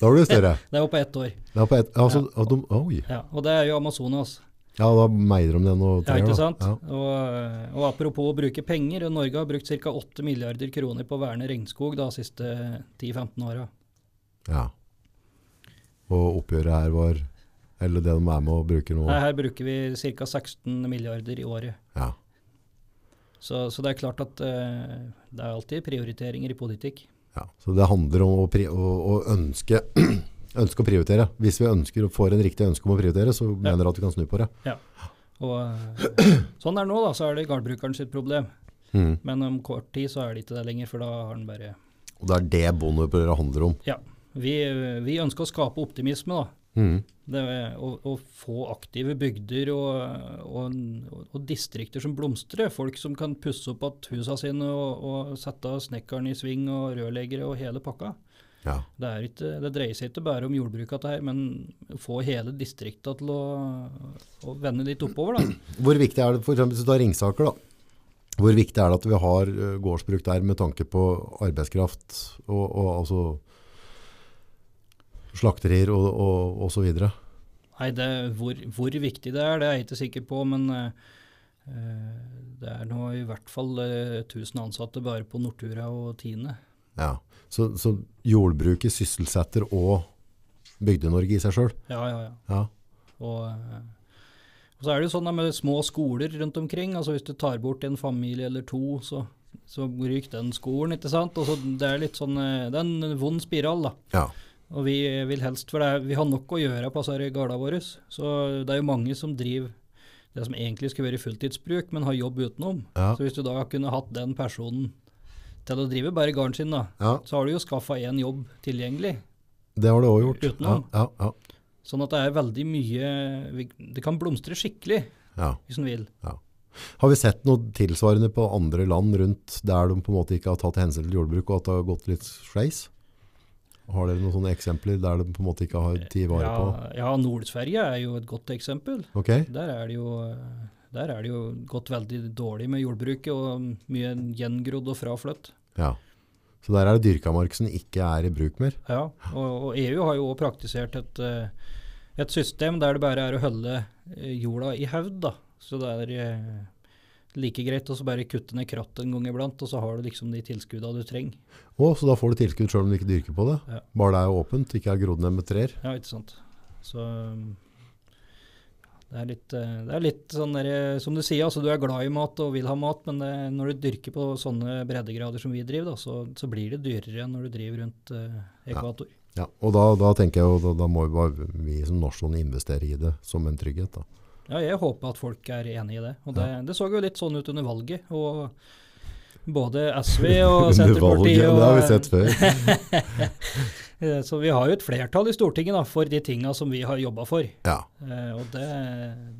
Da blir du større. Det var på ett år. Det er på ett, altså, ja. de, oi. Ja, og det er jo Amazonas. Ja, da meier de det noe Ja, ikke sant? Ja. Og, og apropos å bruke penger, Norge har brukt ca. 8 milliarder kroner på å verne regnskog de siste 10-15 åra. ja. Og oppgjøret her var Eller det de er med og bruker nå. Her bruker vi ca. 16 milliarder i året. Ja. Så, så det er klart at eh, det er alltid prioriteringer i politikk. Ja. Så det handler om å, å, å ønske, ønske å prioritere. Hvis vi ønsker og får en riktig ønske om å prioritere, så mener du at vi kan snu på det. Og eh, sånn er det nå, da. Så er det gardbrukeren sitt problem. Mm. Men om kort tid så er det ikke det lenger, for da har den bare Og det er det bondeopprøret handler om. Ja. Vi, vi ønsker å skape optimisme, da. Mm. Det, å, å få aktive bygder og, og, og distrikter som blomstrer. Folk som kan pusse opp igjen husene sine og, og sette snekkeren i sving og rørleggere og hele pakka. Ja. Det, er ikke, det dreier seg ikke bare om jordbruket, dette her, men få hele distrikta til å, å vende litt oppover. Da. Hvor viktig er det, for eksempel hvis du tar Ringsaker da, hvor viktig er det at vi har gårdsbruk der med tanke på arbeidskraft og, og altså slakterier og, og, og så videre? Nei, det, hvor, hvor viktig det er, det er jeg ikke sikker på, men eh, eh, det er nå i hvert fall eh, 1000 ansatte bare på Nortura og Tine. Ja. Så, så jordbruket sysselsetter og Bygde-Norge i seg sjøl. Ja, ja, ja. Ja. Og, eh, og så er det jo sånn med små skoler rundt omkring. altså Hvis du tar bort en familie eller to, så, så ryker den skolen. ikke sant? Og så Det er litt sånn, eh, det er en vond spiral. da. ja. Og vi vil helst, for det er, vi har nok å gjøre på disse gårdene våre. Så det er jo mange som driver det som egentlig skulle være fulltidsbruk, men har jobb utenom. Ja. Så hvis du da kunne hatt den personen til å drive bare gården sin, da, ja. så har du jo skaffa én jobb tilgjengelig. Det har du òg gjort. Utenom. ja, ja. Sånn at det er veldig mye Det kan blomstre skikkelig, ja. hvis en vil. Har vi sett noe tilsvarende på andre land rundt der de på en måte ikke har tatt hensyn til jordbruk, og at det har gått litt skeis? Har dere noen sånne eksempler der det på en måte ikke har tatt vare på? Ja, ja Nord-Sverige er jo et godt eksempel. Okay. Der er det jo der er det jo gått veldig dårlig med jordbruket, og mye gjengrodd og fraflytt. ja. Så der er det dyrka mark som ikke er i bruk mer? Ja, og, og EU har jo også praktisert et, eh, et system der det bare er å holde eh, jorda i hevd. da. Så det er eh, like greit å så bare kutte ned kratt en gang iblant, og så har du liksom de tilskuddene du trenger. Å, så da får du tilskudd selv om du ikke dyrker på det? Ja. Bare det er åpent, ikke er grodd ned med trær? Ja, ikke sant. Så um, det er litt, eh, det er litt sånn der, eh, som du sier, altså du er glad i mat og vil ha mat, men det, når du dyrker på sånne breddegrader som vi driver, da, så, så blir det dyrere enn når du driver rundt eh, ekvator. Ja, og da, da tenker jeg jo, da, da må vi, bare vi som nasjon investere i det som en trygghet da. Ja, jeg håper at folk er enig i det. Og det, det så jo litt sånn ut under valget. og både SV og Senterpartiet Valget, og, det har vi sett før. Eh, Så vi har jo et flertall i Stortinget da, for de tinga som vi har jobba for. Ja. Eh, og det,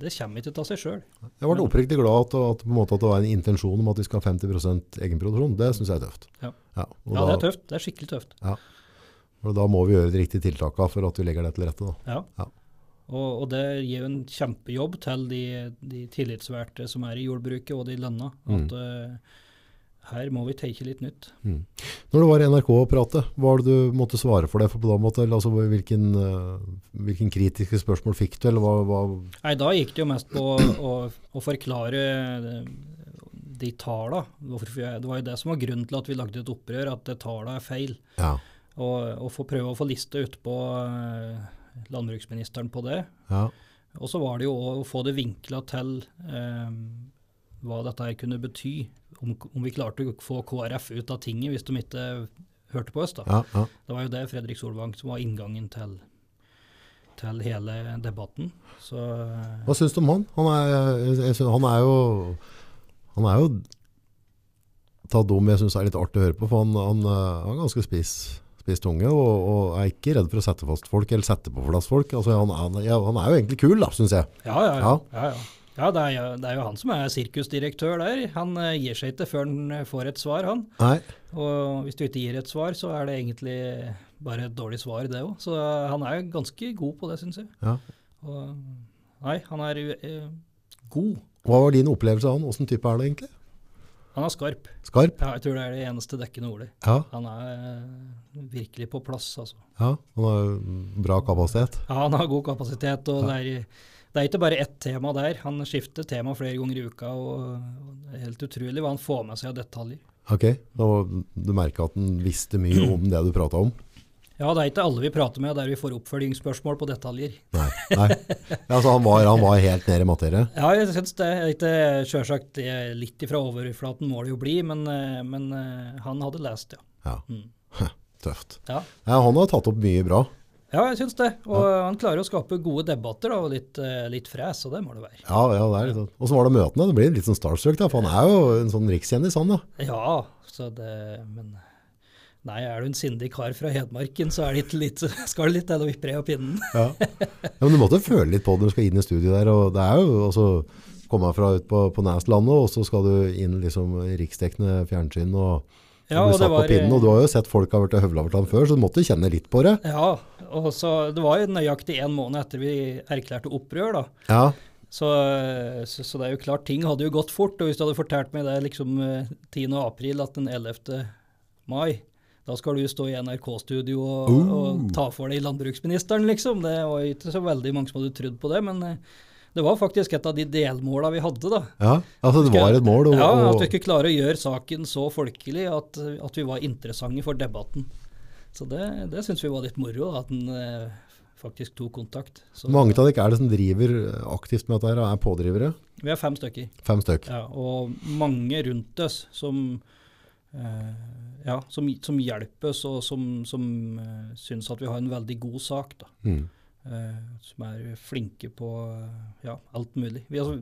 det kommer ikke av seg sjøl. Jeg ble oppriktig glad at, at, at det var en intensjon om at vi skal ha 50% egenproduksjon. Det synes jeg er tøft. Ja. Ja, da, det er tøft. Det er skikkelig tøft. Og da må vi gjøre de riktige tiltakene for at vi legger det til rette. Da. Ja. Og, og det gir en kjempejobb til de, de tillitsvalgte som er i jordbruket og de lønna. At eh, her må vi tenke litt nytt. Mm. Når du var i NRK og pratet, hva var det du måtte svare for det? For på den måten, altså, hvilken, eh, hvilken kritiske spørsmål fikk du? Eller hva, hva Nei, da gikk det jo mest på å, å forklare de, de tala. Det var jo det som var grunnen til at vi lagde et opprør, at det tala er feil. ja, Og, og få prøve å få liste utpå uh, landbruksministeren på det. ja, Og så var det jo å få det vinkla til eh, hva dette her kunne bety. Om, om vi klarte å få KrF ut av tinget hvis de ikke hørte på oss. da. ja, ja. Det var jo det Fredrik Solvang som var inngangen til, til hele debatten. Så eh, Hva syns du om han? Han er, synes, han er jo Han er jo ta dum jeg syns er litt artig å høre på, for han, han, eh, han er ganske spiss, spiss tunge og, og er ikke redd for å sette fast folk eller sette på plass folk. Altså, han, han, ja, han er jo egentlig kul, da, syns jeg. ja, ja. ja, Ja. ja, ja. ja det, er, jo- det er jo han som er sirkusdirektør der. Han eh, gir seg ikke før han eh, får et svar, han. Nei, Og hvis du ikke gir et svar, så er det egentlig bare et dårlig svar, det òg. Så han er ganske god på det, syns jeg. Ja. Og, nei, han er uh, god. Hva var din opplevelse av han? Åssen type er det egentlig? Han er skarp. Skarp? Ja, jeg tror det er det eneste dekkende ordet. Ja, Han er eh, virkelig på plass, altså. ja. Han har bra kapasitet. Ja, han har god kapasitet, og det, er, det er ikke bare ett tema der. Han skifter tema flere ganger i uka, og, og det er helt utrolig hva han får med seg av detaljer. Ok, og du merka at han visste mye om det du prata om? Ja, det er ikke alle vi prater med der vi får oppfølgingsspørsmål på detaljer. Nei. Nei. Altså, han, var, han var helt nede i materie? Ja, jeg syns det. Ikke Sjølsagt litt ifra overflaten må det jo bli, men, eh, men eh, han hadde lest, ja. Ja. Mm. Tøft. Ja, Ja, han har tatt opp mye bra. ja jeg syns det. Og han klarer å skape gode debatter da, og litt, eh, litt fres, og det må det være. Ja, ja, det er litt sånn. Og så var det møtene. Det blir litt sånn starstruck, da, for han er jo en sånn rikskjendis, han da. Ja, så det Men nei, er du en sindig kar fra Hedmarken, så er det litt, skal det litt til å vippe av pinnen. Ja. ja, men du måtte føle litt på det når du skal inn i studiet der, og det er jo også komme fra ut på, på Næslandet, og så skal du inn liksom i riksdekkende fjernsyn og, Ja, og var, pinnen, og du har jo sett folk har vært høvla over land før, så du måtte kjenne litt på det. Ja, og så det var jo nøyaktig en måned etter vi erklærte opprør, da. Ja, Så, så, så det er jo klart, ting hadde jo gått fort. Og hvis du hadde fortalt meg det liksom eh, 10. april at den 11. mai, da skal du stå i NRK-studio og, oh. og ta for deg landbruksministeren, liksom. Det var ikke så veldig mange som hadde trodd på det, men eh, det var faktisk et av de delmåla vi hadde, da. ja, altså det var et mål. Og, Ja, At vi skulle klare å gjøre saken så folkelig at, at vi var interessante for debatten. Så det, det syns vi var litt moro, da, at en eh, faktisk tok kontakt. Så, mange av dere er det som driver aktivt med dette her, er pådrivere? Vi er fem stykker. Fem stykker. Ja, og mange rundt oss som, eh, ja, som, som hjelper oss, og som, som eh, syns at vi har en veldig god sak. Da. Mm. Eh, som er flinke på eh, ja, alt mulig. Vi, altså,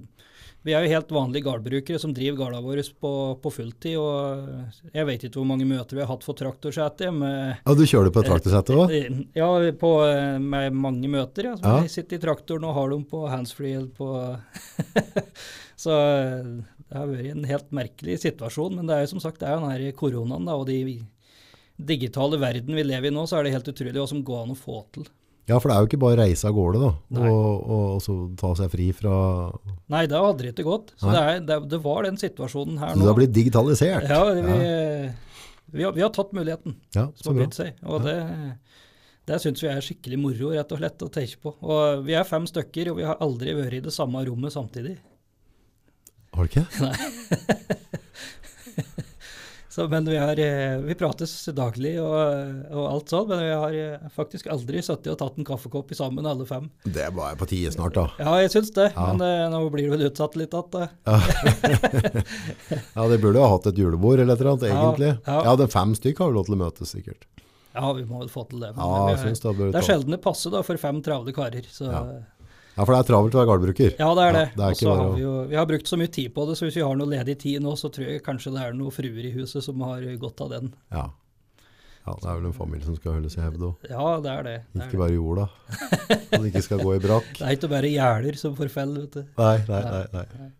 vi er jo helt vanlige gårdbrukere som driver gårda våre på, på fulltid. og eh, Jeg vet ikke hvor mange møter vi har hatt for traktorsete. Ja, du kjører på et traktorsete òg? Ja, på, eh, med mange møter. Ja. som Ja. Jeg sitter i traktoren og har dem på handsfree. eller på Så eh, det har vært en helt merkelig situasjon. Men det er jo som sagt det er jo den her koronaen da, og de digitale verden vi lever i nå, så er det helt utrolig hva som går an å få til. Ja, for det er jo ikke bare å reise av gårde, da. Og, og, og så ta seg fri fra Nei, det hadde det ikke gått. Så det, er, det, det var den situasjonen her Så det nå. har blitt digitalisert? Ja, vi, vi, har, vi har tatt muligheten Ja, så bra. seg. Og det, det syns vi er skikkelig moro, rett og slett, å tenke på. Og vi er fem stykker, og vi har aldri vært i det samme rommet samtidig. Har du ikke? Så, men vi, har, eh, vi prates daglig og, og alt sånn, men vi har eh, faktisk aldri sittet og tatt en kaffekopp i sammen, alle fem. Det bare på tide snart, da. Ja, jeg syns det, Ja. men eh, nå blir du vel utsatt litt igjen. Ja, de burde ha hatt et julebord eller et eller annet, Ja, egentlig. ja. Ja, de fem stykk har vi lov til å møtes, sikkert. Ja, vi må vel få til det. Men Ja, vi det det er sjelden det passer da, for fem travle karer. Så, Ja. Ja. Ja, for det er travelt å være gårdbruker. det er det. det er Og så har vi, jo, vi har brukt så mye tid på det, så hvis vi har noe ledig tid nå, så tror jeg kanskje det er noen fruer i huset som har godt av den. Ja. ja, det er vel en familie som skal holdes i hevd òg. Ja, det er det. det, er Ikke det. bare jorda. Så det ikke skal gå i brakk. det er ikke bare gjerder som forfeller, vet du. Nei, nei, nei. nei.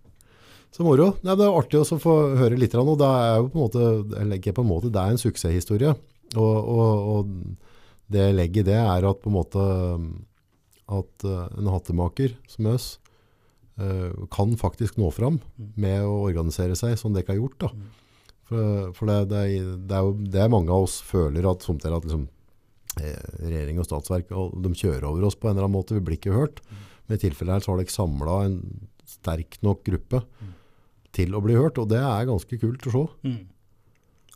Så moro. Nei, det er artig å få høre litt. Og det er jo på en måte, jeg legger på en måte, det er en suksesshistorie. Og, og, og det legget i det er at på en måte at eh, en hattemaker som oss eh, kan faktisk nå fram med å organisere seg som dere har gjort. Da. For, for det, det, er, det er jo det mange av oss føler at, som dere, at liksom, eh, regjering og statsverk og de kjører over oss på en eller annen måte. Vi blir ikke hørt. Men i tilfellet her så har dere samla en sterk nok gruppe til å bli hørt, og det er ganske kult å se. Mm.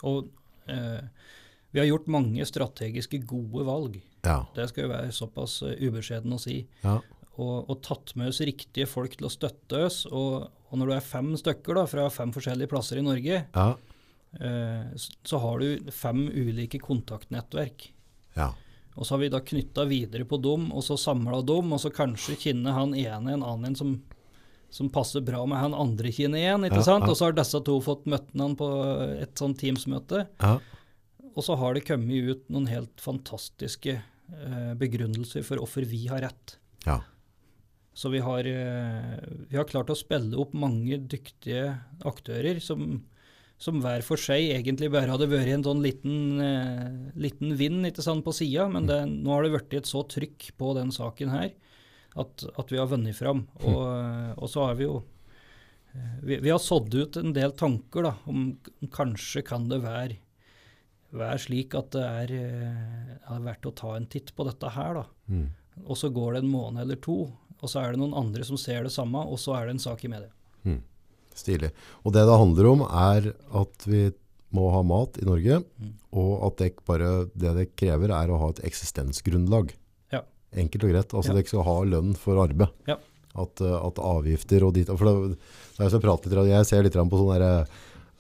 Og eh, vi har gjort mange strategiske gode valg. Ja, Det skal jo være såpass uh, ubeskjeden å si. ja, Og, og tatt med oss riktige folk til å støtte oss. Og, og når du er fem stykker da, fra fem forskjellige plasser i Norge, ja, eh, så har du fem ulike kontaktnettverk. ja. Og så har vi da knytta videre på dem, og så samla dem, og så kanskje kjenner han ene en annen som, som passer bra med han andre kjenner igjen. ikke Ja, sant? Og så har disse to fått møtt han på et sånt Teams-møte. ja. Og så har det kommet ut noen helt fantastiske eh, begrunnelser for hvorfor vi har rett. ja. Så vi har, eh, vi har klart å spille opp mange dyktige aktører som, som hver for seg egentlig bare hadde vært en sånn liten, eh, liten vind ikke sant, på sida, men det, nå har det blitt et så trykk på den saken her at, at vi har vunnet fram. Og, eh, og så har vi jo vi, vi har sådd ut en del tanker da, om om kanskje kan det være, være slik at det er, eh, er verdt å ta en titt på dette her. da. Mm. Og så går det en måned eller to, og så er det noen andre som ser det samme, og så er det en sak i media. Stilig. Og det det handler om er at vi må ha mat i Norge, Mm. og at det, bare, det det krever er å ha et eksistensgrunnlag. Ja. Enkelt og greit. Altså Ja. dere skal ha lønn for arbeid. Ja. At, eh, at avgifter og dit, for det, det er så jeg prater litt, jeg ser litt på sånn der, eh,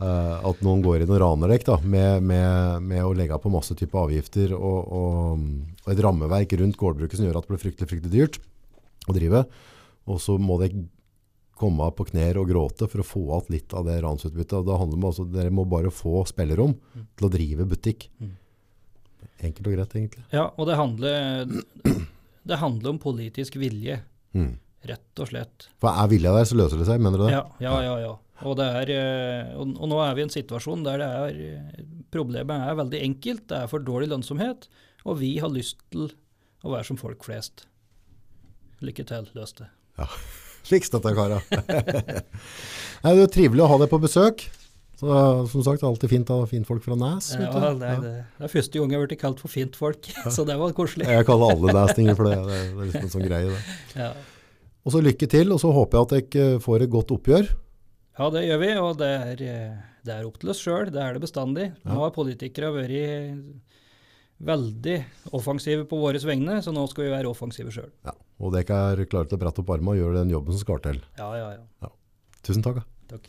at noen går inn og raner deg med, med, med å legge på masse type avgifter og, og, og et rammeverk rundt gårdbruket som gjør at det blir fryktelig, fryktelig dyrt å drive. Og så må det komme på knær og gråte for å få igjen litt av det ransutbyttet. Og Det handler om altså, Dere må bare få spillerom til å drive butikk. Mm. Enkelt og greit, egentlig. Ja, og det handler, det handler om politisk vilje, Mm. rett og slett. For er vilja der, så løser det seg, mener du det? Ja, ja, ja. ja. Og, det er, eh, og, og nå er vi i en situasjon der det er eh, Problemet er veldig enkelt. Det er for dårlig lønnsomhet, og vi har lyst til å være som folk flest. Lykke til, løs det. Ja, Fiks dette, kara. Nei, det er trivelig å ha deg på besøk. Så, som sagt, alltid fint å ha fintfolk fra Næs. Ja, det, er, det, det er første gang jeg har blitt kalt for fintfolk, så det var koselig. Jeg kaller alle næsninger for det. Det er, det er liksom en sånn greie. Det. Ja. Og så lykke til, og så håper jeg at dere får et godt oppgjør. Ja, det gjør vi, og det er, eh, det er opp til oss sjøl. Det er det bestandig. Nå har politikere vært, veldig offensive på våre vegne, så nå skal vi være offensive sjøl. Ja. Og dere er klare til å brette opp armene og gjøre den jobben som skal til. Ja, ja, ja. Tusen takk. da. Takk.